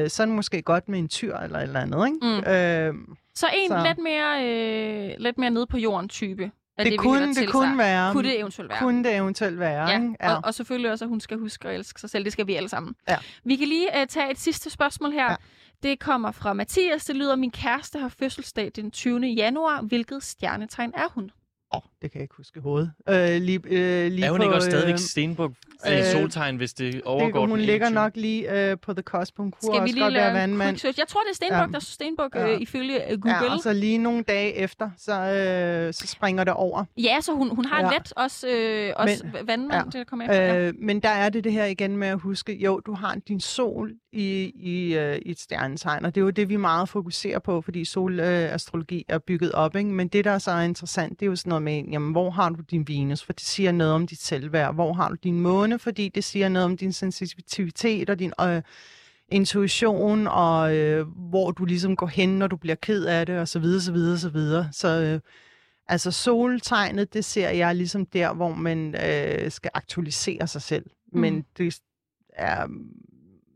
S3: så er det måske godt med en tyr eller et eller andet, ikke?
S2: Mm.
S3: Uh,
S2: Så en
S3: Så-
S2: lidt mere, øh, lidt mere nede på jorden type.
S3: Det,
S2: vi
S3: kunne, det kunne være.
S2: Kunne det eventuelt være.
S3: Kunne det eventuelt være,
S2: Ja,
S3: ikke?
S2: og, og selvfølgelig også, at hun skal huske at elske sig selv. Det skal vi alle sammen.
S3: Ja.
S2: Vi kan lige uh, tage et sidste spørgsmål her.
S3: Ja.
S2: Ja. Det kommer fra Mathias. Det lyder, min kæreste har fødselsdag den 20. januar. Hvilket stjernetegn er hun?
S3: Åh, oh, det kan jeg ikke huske i hovedet. Øh, lige, øh, lige
S1: Er hun
S3: på,
S1: ikke også stadigvæk
S3: øh,
S1: stenbuk
S3: øh,
S1: øh, soltegn, hvis det overgår
S3: det, hun
S1: den
S3: ligger
S1: 21?
S3: nok lige øh, på the cusp. Hun kunne
S2: Skal vi
S3: også
S2: lige
S3: godt være vandmand.
S2: Jeg tror, det er Stenbuk,
S3: Ja.
S2: der står Stenbuk
S3: Ja.
S2: øh, ifølge øh, Google.
S3: Ja, og så lige nogle dage efter, så, øh, så springer det over.
S2: Ja, så hun, hun har
S3: Ja.
S2: let også, øh, også Men, vandmand,
S3: ja.
S2: det der kommer efter. Ja.
S3: Øh, men der er det det her igen med at huske, jo, du har din sol i, i, øh, i et stjernetegn, og det er jo det, vi meget fokuserer på, fordi solastrologi øh, astrologi er bygget op, ikke? men det, der så er interessant, det er jo sådan noget med, jamen, hvor har du din Venus, for det siger noget om dit selvværd, hvor har du din måne, fordi det siger noget om din sensitivitet og din øh, intuition, og øh, hvor du ligesom går hen, når du bliver ked af det, og så videre, så videre, så videre. Så øh, altså soltegnet, det ser jeg ligesom der, hvor man øh, skal aktualisere sig selv. Mm. Men det er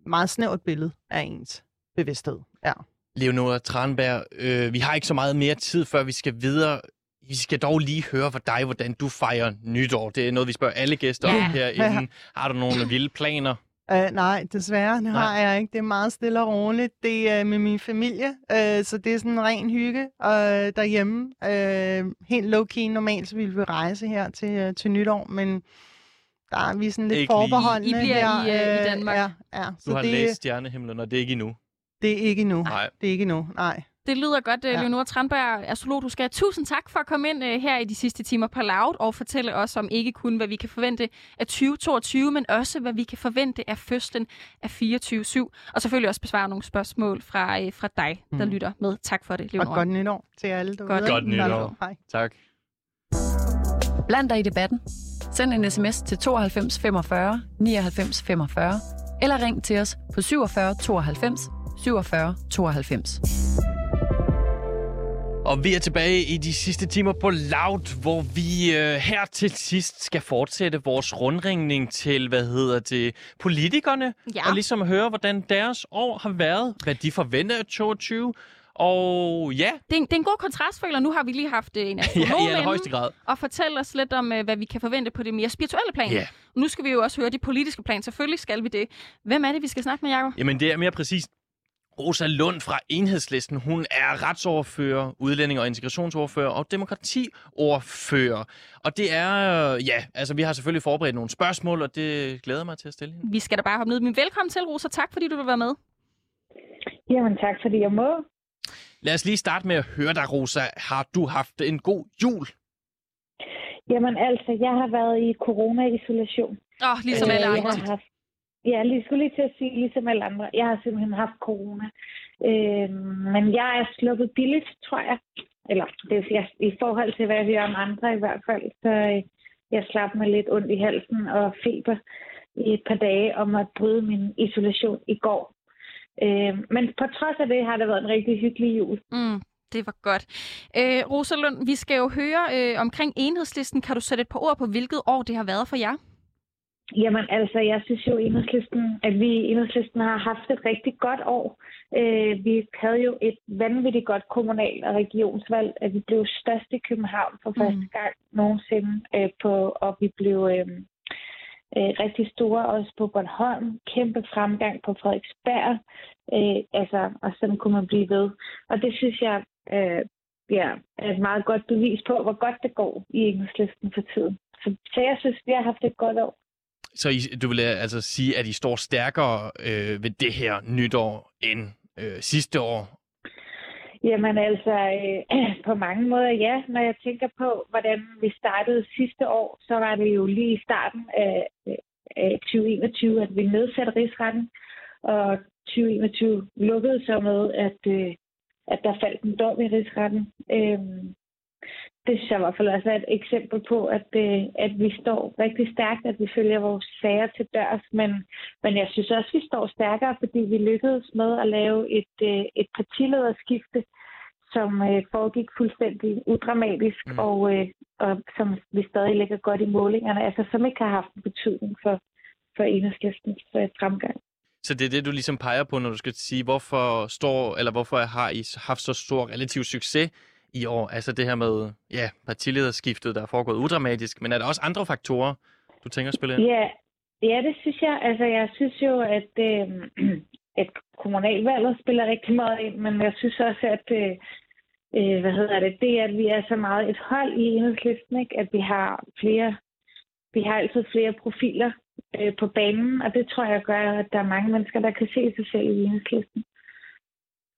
S3: meget snævert billede af ens bevidsthed. Ja.
S1: Leonora Tranberg, øh, vi har ikke så meget mere tid, før vi skal videre. Vi skal dog lige høre fra dig, hvordan du fejrer nytår. Det er noget, vi spørger alle gæster
S2: Ja.
S1: om herinde. Har du nogle vilde planer?
S3: Uh, nej, desværre, det
S1: Nej.
S3: har jeg ikke. Det er meget stille og roligt. Det er med min familie, uh, så det er sådan en ren hygge uh, derhjemme. Uh, helt low-key normalt, så ville vi rejse her til, uh, til nytår, men der er vi sådan lidt
S1: Ikke lige.
S3: forbeholdende
S2: I bliver
S3: her.
S2: i, øh, i Danmark.
S3: Ja, ja.
S1: Du
S3: Så
S1: har
S3: det,
S1: læst stjernehimlen, og det er ikke endnu.
S3: det er ikke nu.
S1: Nej.
S3: Det er ikke nu, nej.
S2: Det lyder godt,
S3: Ja.
S2: ja. Leonora Tranberg, astrolog. Du skal have tusind tak for at komme ind uh, her i de sidste timer på Loud og fortælle os om ikke kun, hvad vi kan forvente af 2022, men også, hvad vi kan forvente af fødslen af 24-7. Og selvfølgelig også besvare nogle spørgsmål fra, uh, fra dig, der
S3: Mm.
S2: lytter med. Tak for det,
S3: Og
S2: Leonora.
S3: godt nytår til alle derude.
S2: Godt-
S1: Godt nytår.
S3: Hej.
S1: Tak.
S4: Bland dig i debatten. Send en sms til 92 45 99 45, eller ring til os på 47 92 47 92.
S1: Og vi er tilbage i de sidste timer på Loud, hvor vi øh, her til sidst skal fortsætte vores rundringning til, hvad hedder det, politikerne.
S2: Ja.
S1: Og ligesom høre, hvordan deres år har været, hvad de forventer af 22. Og ja,
S2: Det er, en, det er en god kontrast, føler. Nu har vi lige haft øh, en <laughs>
S1: ja
S2: astrolog
S1: i allerhøjeste grad.
S2: og fortælle os lidt om, øh, hvad vi kan forvente på det mere spirituelle plan.
S1: Ja.
S2: Nu skal vi jo også høre det politiske plan. Selvfølgelig skal vi det. Hvem er det, vi skal snakke med, Jacob?
S1: Jamen, det er mere præcist. Rosa Lund fra Enhedslisten, hun er retsoverfører, udlænding- og integrationsordfører og demokratiordfører. Og det er, øh, ja, altså vi har selvfølgelig forberedt nogle spørgsmål, og det glæder jeg mig til at stille hende.
S2: Vi skal da bare hoppe ned. Men velkommen til, Rosa. Tak, fordi du vil være med.
S5: Jamen tak, fordi jeg må.
S1: Lad os lige starte med at høre dig, Rosa. Har du haft en god jul?
S5: Jamen altså, jeg har været i corona-isolation.
S2: Åh, oh, ligesom
S1: Øh,
S2: alle
S5: jeg
S2: andre.
S5: har haft, ja, lige skulle lige til at sige, ligesom alle andre. Jeg har simpelthen haft corona. Øh, men jeg er sluppet billigt, tror jeg. Eller det er jeg, i forhold til, hvad jeg hører om andre i hvert fald. Så øh, jeg slap med lidt ondt i halsen og feber i et par dage om at bryde min isolation i går. Øh, men på trods af det har det været en rigtig hyggelig jul.
S2: Mm, det var godt. Øh, Rosalund, vi skal jo høre øh, omkring enhedslisten. Kan du sætte et par ord på, hvilket år det har været for jer?
S5: Jamen altså, jeg synes jo enhedslisten, at vi i enhedslisten har haft et rigtig godt år. Øh, vi havde jo et vanvittigt godt kommunal- og regionsvalg, at vi blev størst i København for første gang nogensinde, øh, på, og vi blev øh, øh, rigtig store også på Bornholm. Kæmpe fremgang på Frederiksberg. Øh, altså, og sådan kunne man blive ved. Og det synes jeg øh, ja, er et meget godt bevis på, hvor godt det går i enhedslisten for tiden. Så, så jeg synes, vi har haft et godt år.
S1: Så I, du vil øh, altså sige, at I står stærkere øh, ved det her nytår end øh, sidste år?
S5: Jamen altså, øh, <clears throat> på mange måder ja. Når jeg tænker på, hvordan vi startede sidste år, så var det jo lige i starten af, af 2021, at vi nedsatte rigsretten. Og 2021 lukkede så med, at, øh, at der faldt en dom i rigsretten. Øh, det synes jeg i hvert fald også er et eksempel på, at, øh, at vi står rigtig stærkt, at vi følger vores sager til dørs. Men, men jeg synes også, at vi står stærkere, fordi vi lykkedes med at lave et, øh, et partilederskifte, som øh, foregik fuldstændig udramatisk, mm. og, øh, og som vi stadig ligger godt i målingerne, altså som ikke har haft en betydning for, for enhedslistens øh, fremgang.
S1: Så det er det, du ligesom peger på, når du skal sige, hvorfor står, eller hvorfor har I haft så stor relativ succes i år? Altså det her med ja, partilederskiftet, der er foregået udramatisk, men er der også andre faktorer, du tænker at spille ind?
S5: Ja, ja det synes jeg. Altså jeg synes jo, at, øh, <clears throat> at kommunalvalget spiller rigtig meget ind, men jeg synes også, at øh, øh, hvad hedder det, det at vi er så meget et hold i enhedslisten, ikke? at vi har flere, vi har altid flere profiler øh, på banen, og det tror jeg gør, at der er mange mennesker, der kan se sig selv i enhedslisten.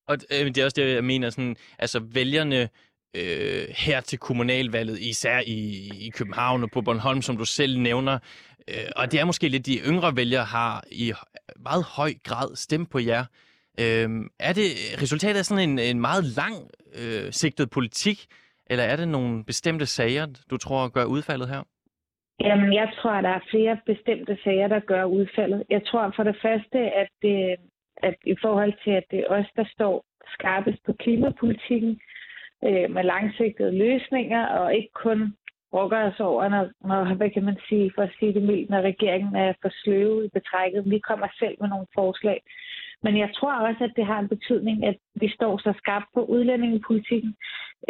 S1: Og øh, det er også det, jeg mener, sådan, altså vælgerne øh, her til kommunalvalget, især i, i København og på Bornholm, som du selv nævner, øh, og det er måske lidt de yngre vælgere har i meget høj grad stemt på jer. Øh, er det resultatet af sådan en, en meget lang øh, sigtet politik, eller er det nogle bestemte sager, du tror gør udfaldet her?
S5: Jamen, jeg tror, at der er flere bestemte sager, der gør udfaldet. Jeg tror for det første, at det, at i forhold til, at det er os, der står skarpest på klimapolitikken øh, med langsigtede løsninger, og ikke kun brokker os over, når, når, hvad kan man sige, for at sige det mildt, når regeringen er for sløve i betrækket. Vi kommer selv med nogle forslag. Men jeg tror også, at det har en betydning, at vi står så skarpt på udlændingepolitikken,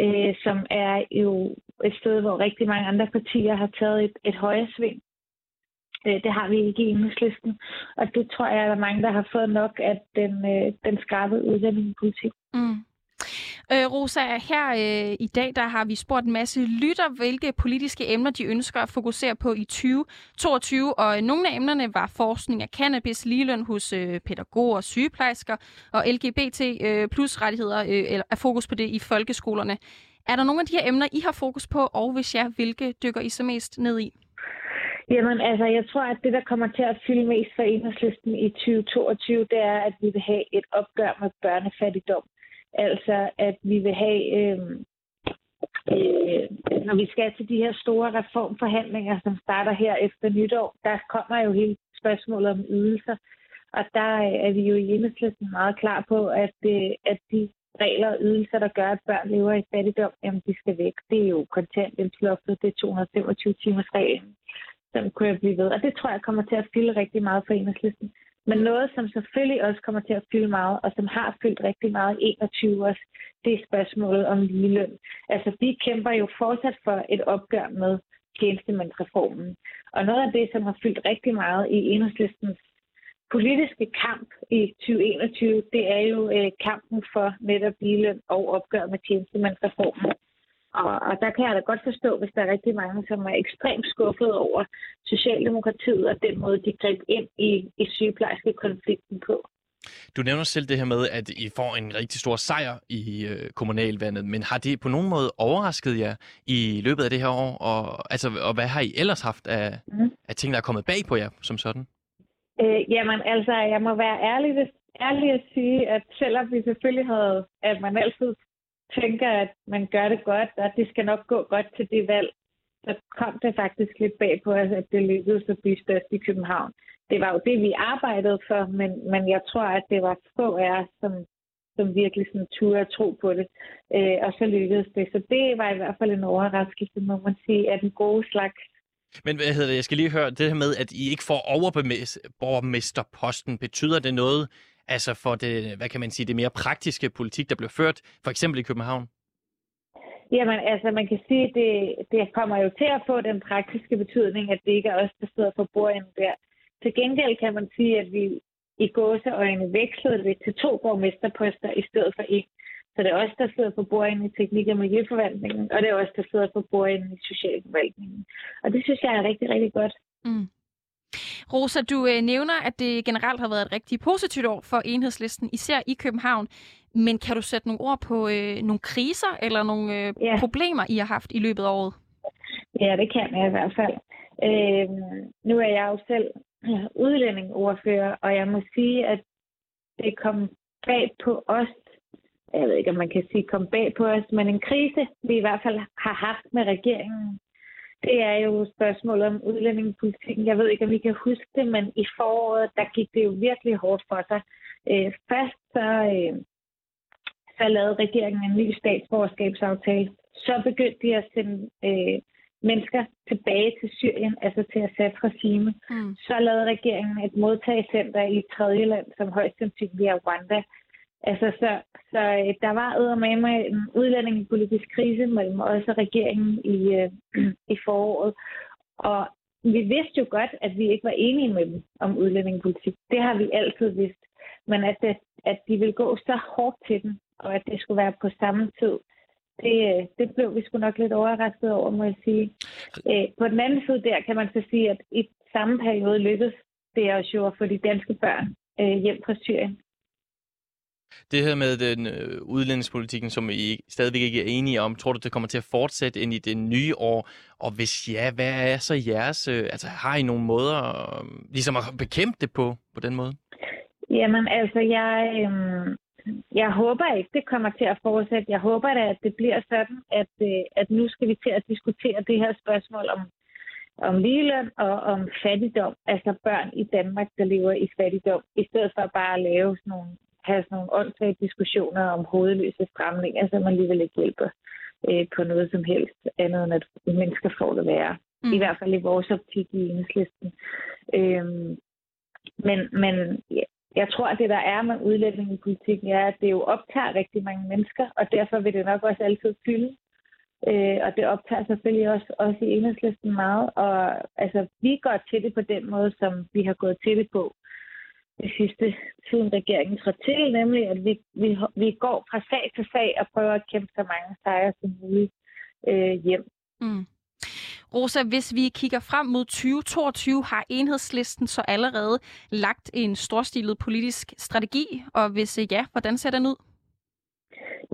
S5: øh, som er jo et sted, hvor rigtig mange andre partier har taget et, et højere sving. Øh, det har vi ikke i enhedslisten. Og det tror jeg, at der er mange, der har fået nok af den, øh, den skarpe udlændingepolitik.
S2: Mm. Øh, Rosa, her øh, i dag der har vi spurgt en masse lytter, hvilke politiske emner de ønsker at fokusere på i 2022. Og øh, nogle af emnerne var forskning af cannabis, ligeløn hos øh, pædagoger og sygeplejersker, og LGBT øh, plus rettigheder øh, er fokus på det i folkeskolerne. Er der nogle af de her emner, I har fokus på, og hvis ja, hvilke dykker I så mest ned i?
S5: Jamen, altså, jeg tror, at det, der kommer til at fylde mest for enhedslisten i 2022, det er, at vi vil have et opgør med børnefattigdom. Altså, at vi vil have, øh, øh, når vi skal til de her store reformforhandlinger, som starter her efter nytår, der kommer jo hele spørgsmålet om ydelser. Og der er vi jo i enhedslisten meget klar på, at, øh, at de regler og ydelser, der gør, at børn lever i fattigdom, jamen de skal væk. Det er jo kontanthjælpsloftet, det er 225 timers reglen sådan kunne jeg blive ved. Og det tror jeg kommer til at fylde rigtig meget for enhedslisten. Men noget, som selvfølgelig også kommer til at fylde meget, og som har fyldt rigtig meget i 21 også, det er spørgsmålet om ligeløn. Altså, vi kæmper jo fortsat for et opgør med tjenestemandsreformen. Og noget af det, som har fyldt rigtig meget i enhedslistens politiske kamp i 2021, det er jo øh, kampen for netop ligeløn og opgør med tjenestemandsreformen. Og, og der kan jeg da godt forstå, hvis der er rigtig mange, som er ekstremt skuffet over Socialdemokratiet og den måde, de greb ind i, i sygeplejerske konflikten på.
S1: Du nævner selv det her med, at I får en rigtig stor sejr i øh, kommunalvandet, men har det på nogen måde overrasket jer i løbet af det her år? Og, altså, og hvad har I ellers haft af, mm. af ting, der er kommet bag på jer som sådan?
S5: Øh, jamen, altså, jeg må være ærlig, ærlig at sige, at selvom vi selvfølgelig havde, at man altid tænker, at man gør det godt, og det skal nok gå godt til det valg, så kom det faktisk lidt bag på os, at det lykkedes at blive størst i København. Det var jo det, vi arbejdede for, men, men jeg tror, at det var få af os, som, som virkelig sådan turde at tro på det. Øh, og så lykkedes det. Så det var i hvert fald en overraskelse, må man sige, at den gode slags.
S1: Men hvad hedder det? Jeg skal lige høre det her med, at I ikke får overborgmesterposten. Betyder det noget altså for det, hvad kan man sige, det mere praktiske politik, der bliver ført, for eksempel i København?
S5: Jamen, altså, man kan sige, at det, det kommer jo til at få den praktiske betydning, at det ikke er os, der sidder for bordenden der. Til gengæld kan man sige, at vi i gåseøjne vekslede det til to borgmesterposter i stedet for en. Så det er også der sidder på bordenden i teknik- og miljøforvaltningen, og det er også der sidder på bordenden i socialforvaltningen. Og det synes jeg er rigtig, rigtig godt.
S2: Mm. Rosa, du øh, nævner, at det generelt har været et rigtig positivt år for enhedslisten, især i København. Men kan du sætte nogle ord på øh, nogle kriser eller nogle øh,
S5: Ja.
S2: problemer, I har haft i løbet af året?
S5: Ja, det kan jeg i hvert fald. Øh, nu er jeg jo selv <clears throat> udlændingordfører, og jeg må sige, at det kom bag på os. Jeg ved ikke, om man kan sige kom bag på os, men en krise, vi i hvert fald har haft med regeringen, det er jo spørgsmålet om udlændingepolitikken. Jeg ved ikke, om I kan huske det, men i foråret, der gik det jo virkelig hårdt for sig. Øh, først så, øh, så lavede regeringen en ny statsborgerskabsaftale. Så begyndte de at sende øh, mennesker tilbage til Syrien, altså til Assads regime.
S2: Mm.
S5: Så lavede regeringen et modtagecenter i et tredje land, som højst sandsynligt er Rwanda. Altså, så, så øh, der var med mig en udlændingepolitisk krise mellem os og regeringen i, øh, <clears throat> i foråret. Og vi vidste jo godt, at vi ikke var enige med dem om udlændingepolitik. Det har vi altid vidst. Men at, det, at de ville gå så hårdt til den, og at det skulle være på samme tid, det, øh, det blev vi sgu nok lidt overrasket over, må jeg sige. Øh, på den anden side der kan man så sige, at i samme periode lykkedes det os jo at få de danske børn øh, hjem fra Syrien.
S1: Det her med den øh, udlændingspolitikken, som I stadigvæk ikke er enige om, tror du, det kommer til at fortsætte ind i det nye år? Og hvis ja, hvad er så jeres... Øh, altså, har I nogle måder øh, ligesom at bekæmpe det på, på den måde?
S5: Jamen, altså, jeg, øh, jeg håber ikke, det kommer til at fortsætte. Jeg håber da, at det bliver sådan, at, øh, at nu skal vi til at diskutere det her spørgsmål om, om ligeløn og om fattigdom. Altså børn i Danmark, der lever i fattigdom, i stedet for bare at lave sådan nogle, have sådan nogle åndssvage diskussioner om hovedløse stramninger, som alligevel ikke hjælper øh, på noget som helst andet, end at mennesker får det værre. Mm. I hvert fald i vores optik i enhedslisten. Øhm, men, men ja, jeg tror, at det, der er med udlændingepolitikken, er, at det jo optager rigtig mange mennesker, og derfor vil det nok også altid fylde. Øh, og det optager selvfølgelig også, også i enhedslisten meget. Og altså, vi går til det på den måde, som vi har gået til det på det sidste siden regeringen trådte til, nemlig at vi, vi, vi går fra sag til sag og prøver at kæmpe så mange sejre som muligt øh, hjem.
S2: Mm. Rosa, hvis vi kigger frem mod 2022, har enhedslisten så allerede lagt en storstilet politisk strategi, og hvis øh, ja, hvordan ser den ud?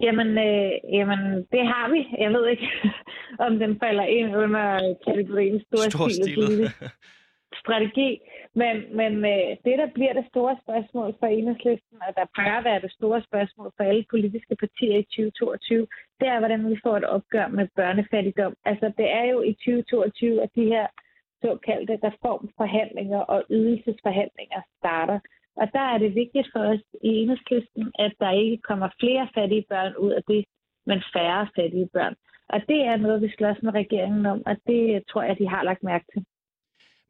S5: Jamen, øh, jamen, det har vi. Jeg ved ikke, <laughs> om den falder ind under kategorien storstilet politisk <laughs> strategi. Men, men øh, det, der bliver det store spørgsmål for enhedslisten, og der bør være det store spørgsmål for alle politiske partier i 2022, det er, hvordan vi får et opgør med børnefattigdom. Altså, det er jo i 2022, at de her såkaldte reformforhandlinger og ydelsesforhandlinger starter. Og der er det vigtigt for os i enhedslisten, at der ikke kommer flere fattige børn ud af det, men færre fattige børn. Og det er noget, vi slås med regeringen om, og det tror jeg, de har lagt mærke til.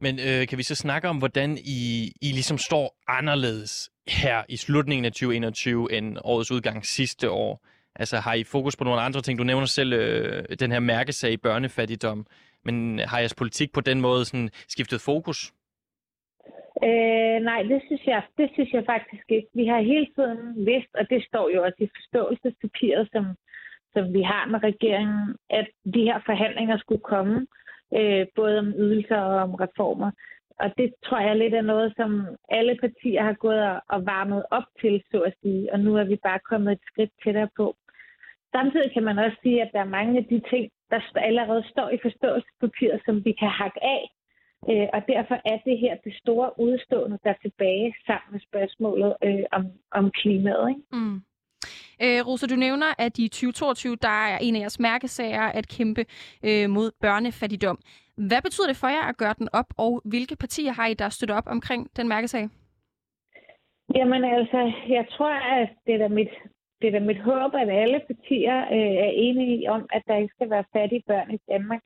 S1: Men øh, kan vi så snakke om, hvordan I, I ligesom står anderledes her i slutningen af 2021 end årets udgang sidste år? Altså har I fokus på nogle andre ting? Du nævner selv øh, den her mærkesag i børnefattigdom. Men har jeres politik på den måde sådan skiftet fokus?
S5: Øh, nej, det synes, jeg, det synes jeg faktisk ikke. Vi har hele tiden vidst, og det står jo også i forståelsespapiret, som, som vi har med regeringen, at de her forhandlinger skulle komme øh, Øh, både om ydelser og om reformer. Og det tror jeg lidt er noget, som alle partier har gået og, og varmet op til, så at sige. Og nu er vi bare kommet et skridt tættere på. Samtidig kan man også sige, at der er mange af de ting, der allerede står i forståelsespapiret, som vi kan hakke af. Øh, og derfor er det her det store udstående, der er tilbage sammen med spørgsmålet øh, om, om klimaet. Ikke?
S2: Mm. Øh, Rosa, du nævner, at i 2022, der er en af jeres mærkesager at kæmpe øh, mod børnefattigdom. Hvad betyder det for jer at gøre den op, og hvilke partier har I, der støtter op omkring den mærkesag?
S5: Jamen altså, jeg tror, at det er mit, det er da mit håb, at alle partier øh, er enige om, at der ikke skal være fattige børn i Danmark.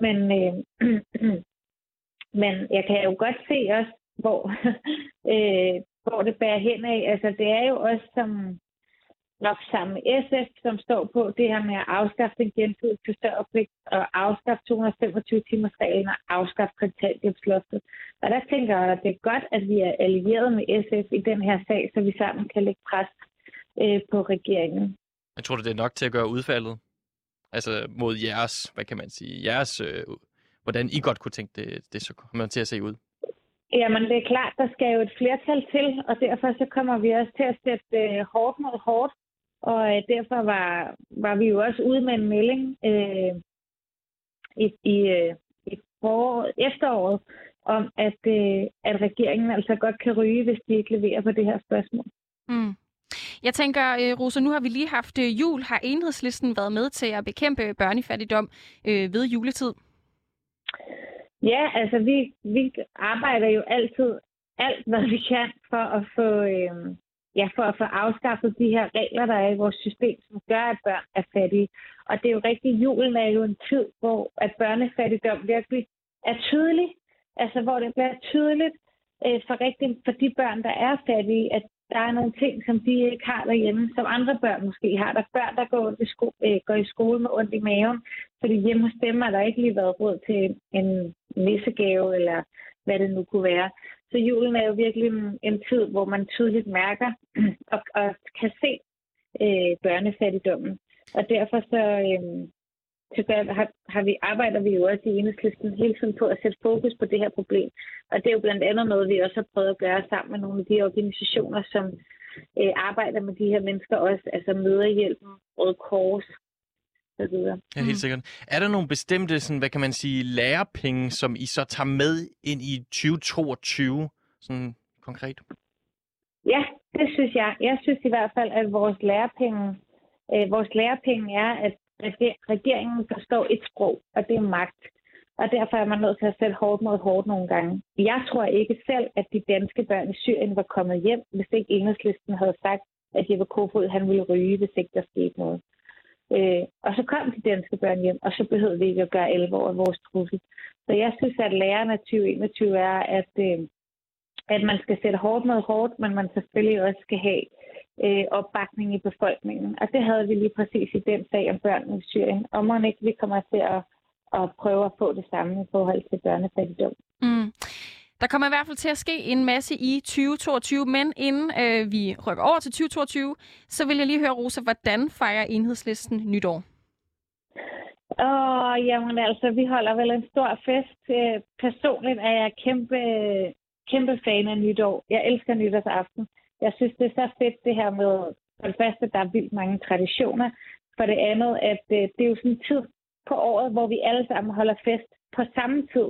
S5: Men øh, <clears throat> men jeg kan jo godt se også, hvor, <laughs> øh, hvor det bærer hen af. Altså, det er jo også som nok sammen med SF, som står på det her med at afskaffe den gensidige forsørgerpligt og afskaffe 225 timers reglen og afskaffe kontanthjælpsloftet. Og der tænker jeg, at det er godt, at vi er allieret med SF i den her sag, så vi sammen kan lægge pres øh, på regeringen.
S1: Jeg tror, det er nok til at gøre udfaldet? Altså mod jeres, hvad kan man sige, jeres, øh, hvordan I godt kunne tænke det, det så kommer til at se ud?
S5: Jamen, det er klart, der skal jo et flertal til, og derfor så kommer vi også til at sætte øh, hårdt mod hårdt. Og øh, derfor var, var vi jo også ude med en melding øh, i, i, øh, i foråret, efteråret om, at, øh, at regeringen altså godt kan ryge, hvis de ikke leverer på det her spørgsmål.
S2: Mm. Jeg tænker, øh, Rosa, nu har vi lige haft øh, jul. Har enhedslisten været med til at bekæmpe børnefattigdom øh, ved juletid?
S5: Ja, altså vi, vi arbejder jo altid alt, hvad vi kan for at få, øh, ja, for at få afskaffet de her regler, der er i vores system, som gør, at børn er fattige. Og det er jo rigtigt, julen er jo en tid, hvor at børnefattigdom virkelig er tydelig. Altså hvor det bliver tydeligt øh, for, rigtig, for de børn, der er fattige, at der er nogle ting, som de ikke har derhjemme, som andre børn måske har. Der er børn, der går, i, sko- øh, går i skole med ondt i maven, fordi hjemme hos dem har der ikke lige været råd til en nissegave, eller hvad det nu kunne være. Så julen er jo virkelig en, en tid, hvor man tydeligt mærker <clears throat> og, og kan se øh, børnefattigdommen. Og derfor så, øh, så gør, har, har vi, arbejder vi jo også i enhedslisten hele tiden på at sætte fokus på det her problem. Og det er jo blandt andet noget, vi også har prøvet at gøre sammen med nogle af de organisationer, som øh, arbejder med de her mennesker også, altså Møderhjælpen, Røde Kors, så videre.
S1: Ja, helt sikkert. Er der nogle bestemte, sådan, hvad kan man sige, lærepenge, som I så tager med ind i 2022, sådan konkret?
S5: Ja, det synes jeg. Jeg synes i hvert fald, at vores lærepenge, øh, vores lærepenge er, at regeringen forstår et sprog, og det er magt. Og derfor er man nødt til at sætte hårdt mod hårdt nogle gange. Jeg tror ikke selv, at de danske børn i Syrien var kommet hjem, hvis ikke enhedslisten havde sagt, at Jeppe Kofod han ville ryge, hvis ikke der skete noget. Øh, og så kom de danske børn hjem, og så behøvede vi ikke at gøre alvor af vores trussel. Så jeg synes, at lærerne af 2021 er, at, øh, at man skal sætte hårdt mod hårdt, men man selvfølgelig også skal have øh, opbakning i befolkningen. Og det havde vi lige præcis i den sag om børnene i Syrien. Og må ikke vi kommer til at, at prøve at få det samme i forhold til børnefattigdom.
S2: Mm. Der kommer i hvert fald til at ske en masse i 2022, men inden øh, vi rykker over til 2022, så vil jeg lige høre, Rosa, hvordan fejrer enhedslisten nytår?
S5: Åh, jamen altså, vi holder vel en stor fest. Øh, personligt er jeg kæmpe, kæmpe fan af nytår. Jeg elsker nytårsaften. Jeg synes, det er så fedt det her med, for det første, der er vildt mange traditioner. For det andet, at øh, det er jo sådan en tid på året, hvor vi alle sammen holder fest på samme tid.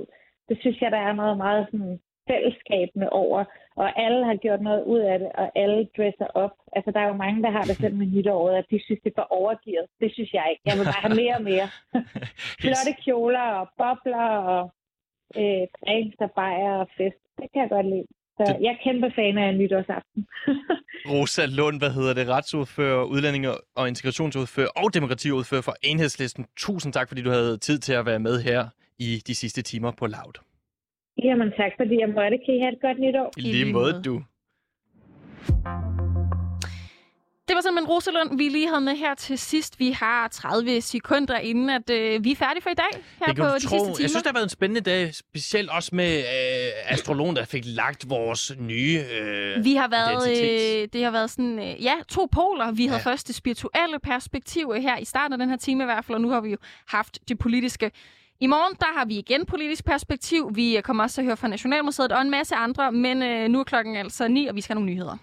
S5: Det synes jeg, der er noget meget sådan fællesskabende over, og alle har gjort noget ud af det, og alle dresser op. Altså, der er jo mange, der har det sådan med nytåret, at de synes, det er for overgivet. Det synes jeg ikke. Jeg vil bare have mere og mere. <laughs> Flotte kjoler og bobler og øh, drinks og bajer og fest. Det kan jeg godt lide. Så det... jeg er kæmpe fan af nytårsaften. <laughs>
S1: Rosa Lund, hvad hedder det, retsordfører, udlændinge og integrationsordfører og demokratiordfører for Enhedslisten. Tusind tak, fordi du havde tid til at være med her i de sidste timer på Loud.
S5: Jamen tak, fordi jeg måtte. Kan I have et godt nytår?
S1: I lige måde, du.
S2: Det var simpelthen Rosalund, vi lige havde med her til sidst. Vi har 30 sekunder inden, at øh, vi er færdige for i dag her
S1: det
S2: på de
S1: tro.
S2: sidste timer.
S1: Jeg synes, det har været en spændende dag, specielt også med øh, astrologen, der fik lagt vores nye øh,
S2: Vi har været,
S1: identitet.
S2: øh, det har været sådan, øh, ja, to poler. Vi havde
S1: Ja.
S2: først det spirituelle perspektiv her i starten af den her time i hvert fald, og nu har vi jo haft det politiske. I morgen, der har vi igen politisk perspektiv. Vi kommer også til at høre fra Nationalmuseet og en masse andre, men øh, nu er klokken altså 9, og vi skal have nogle nyheder.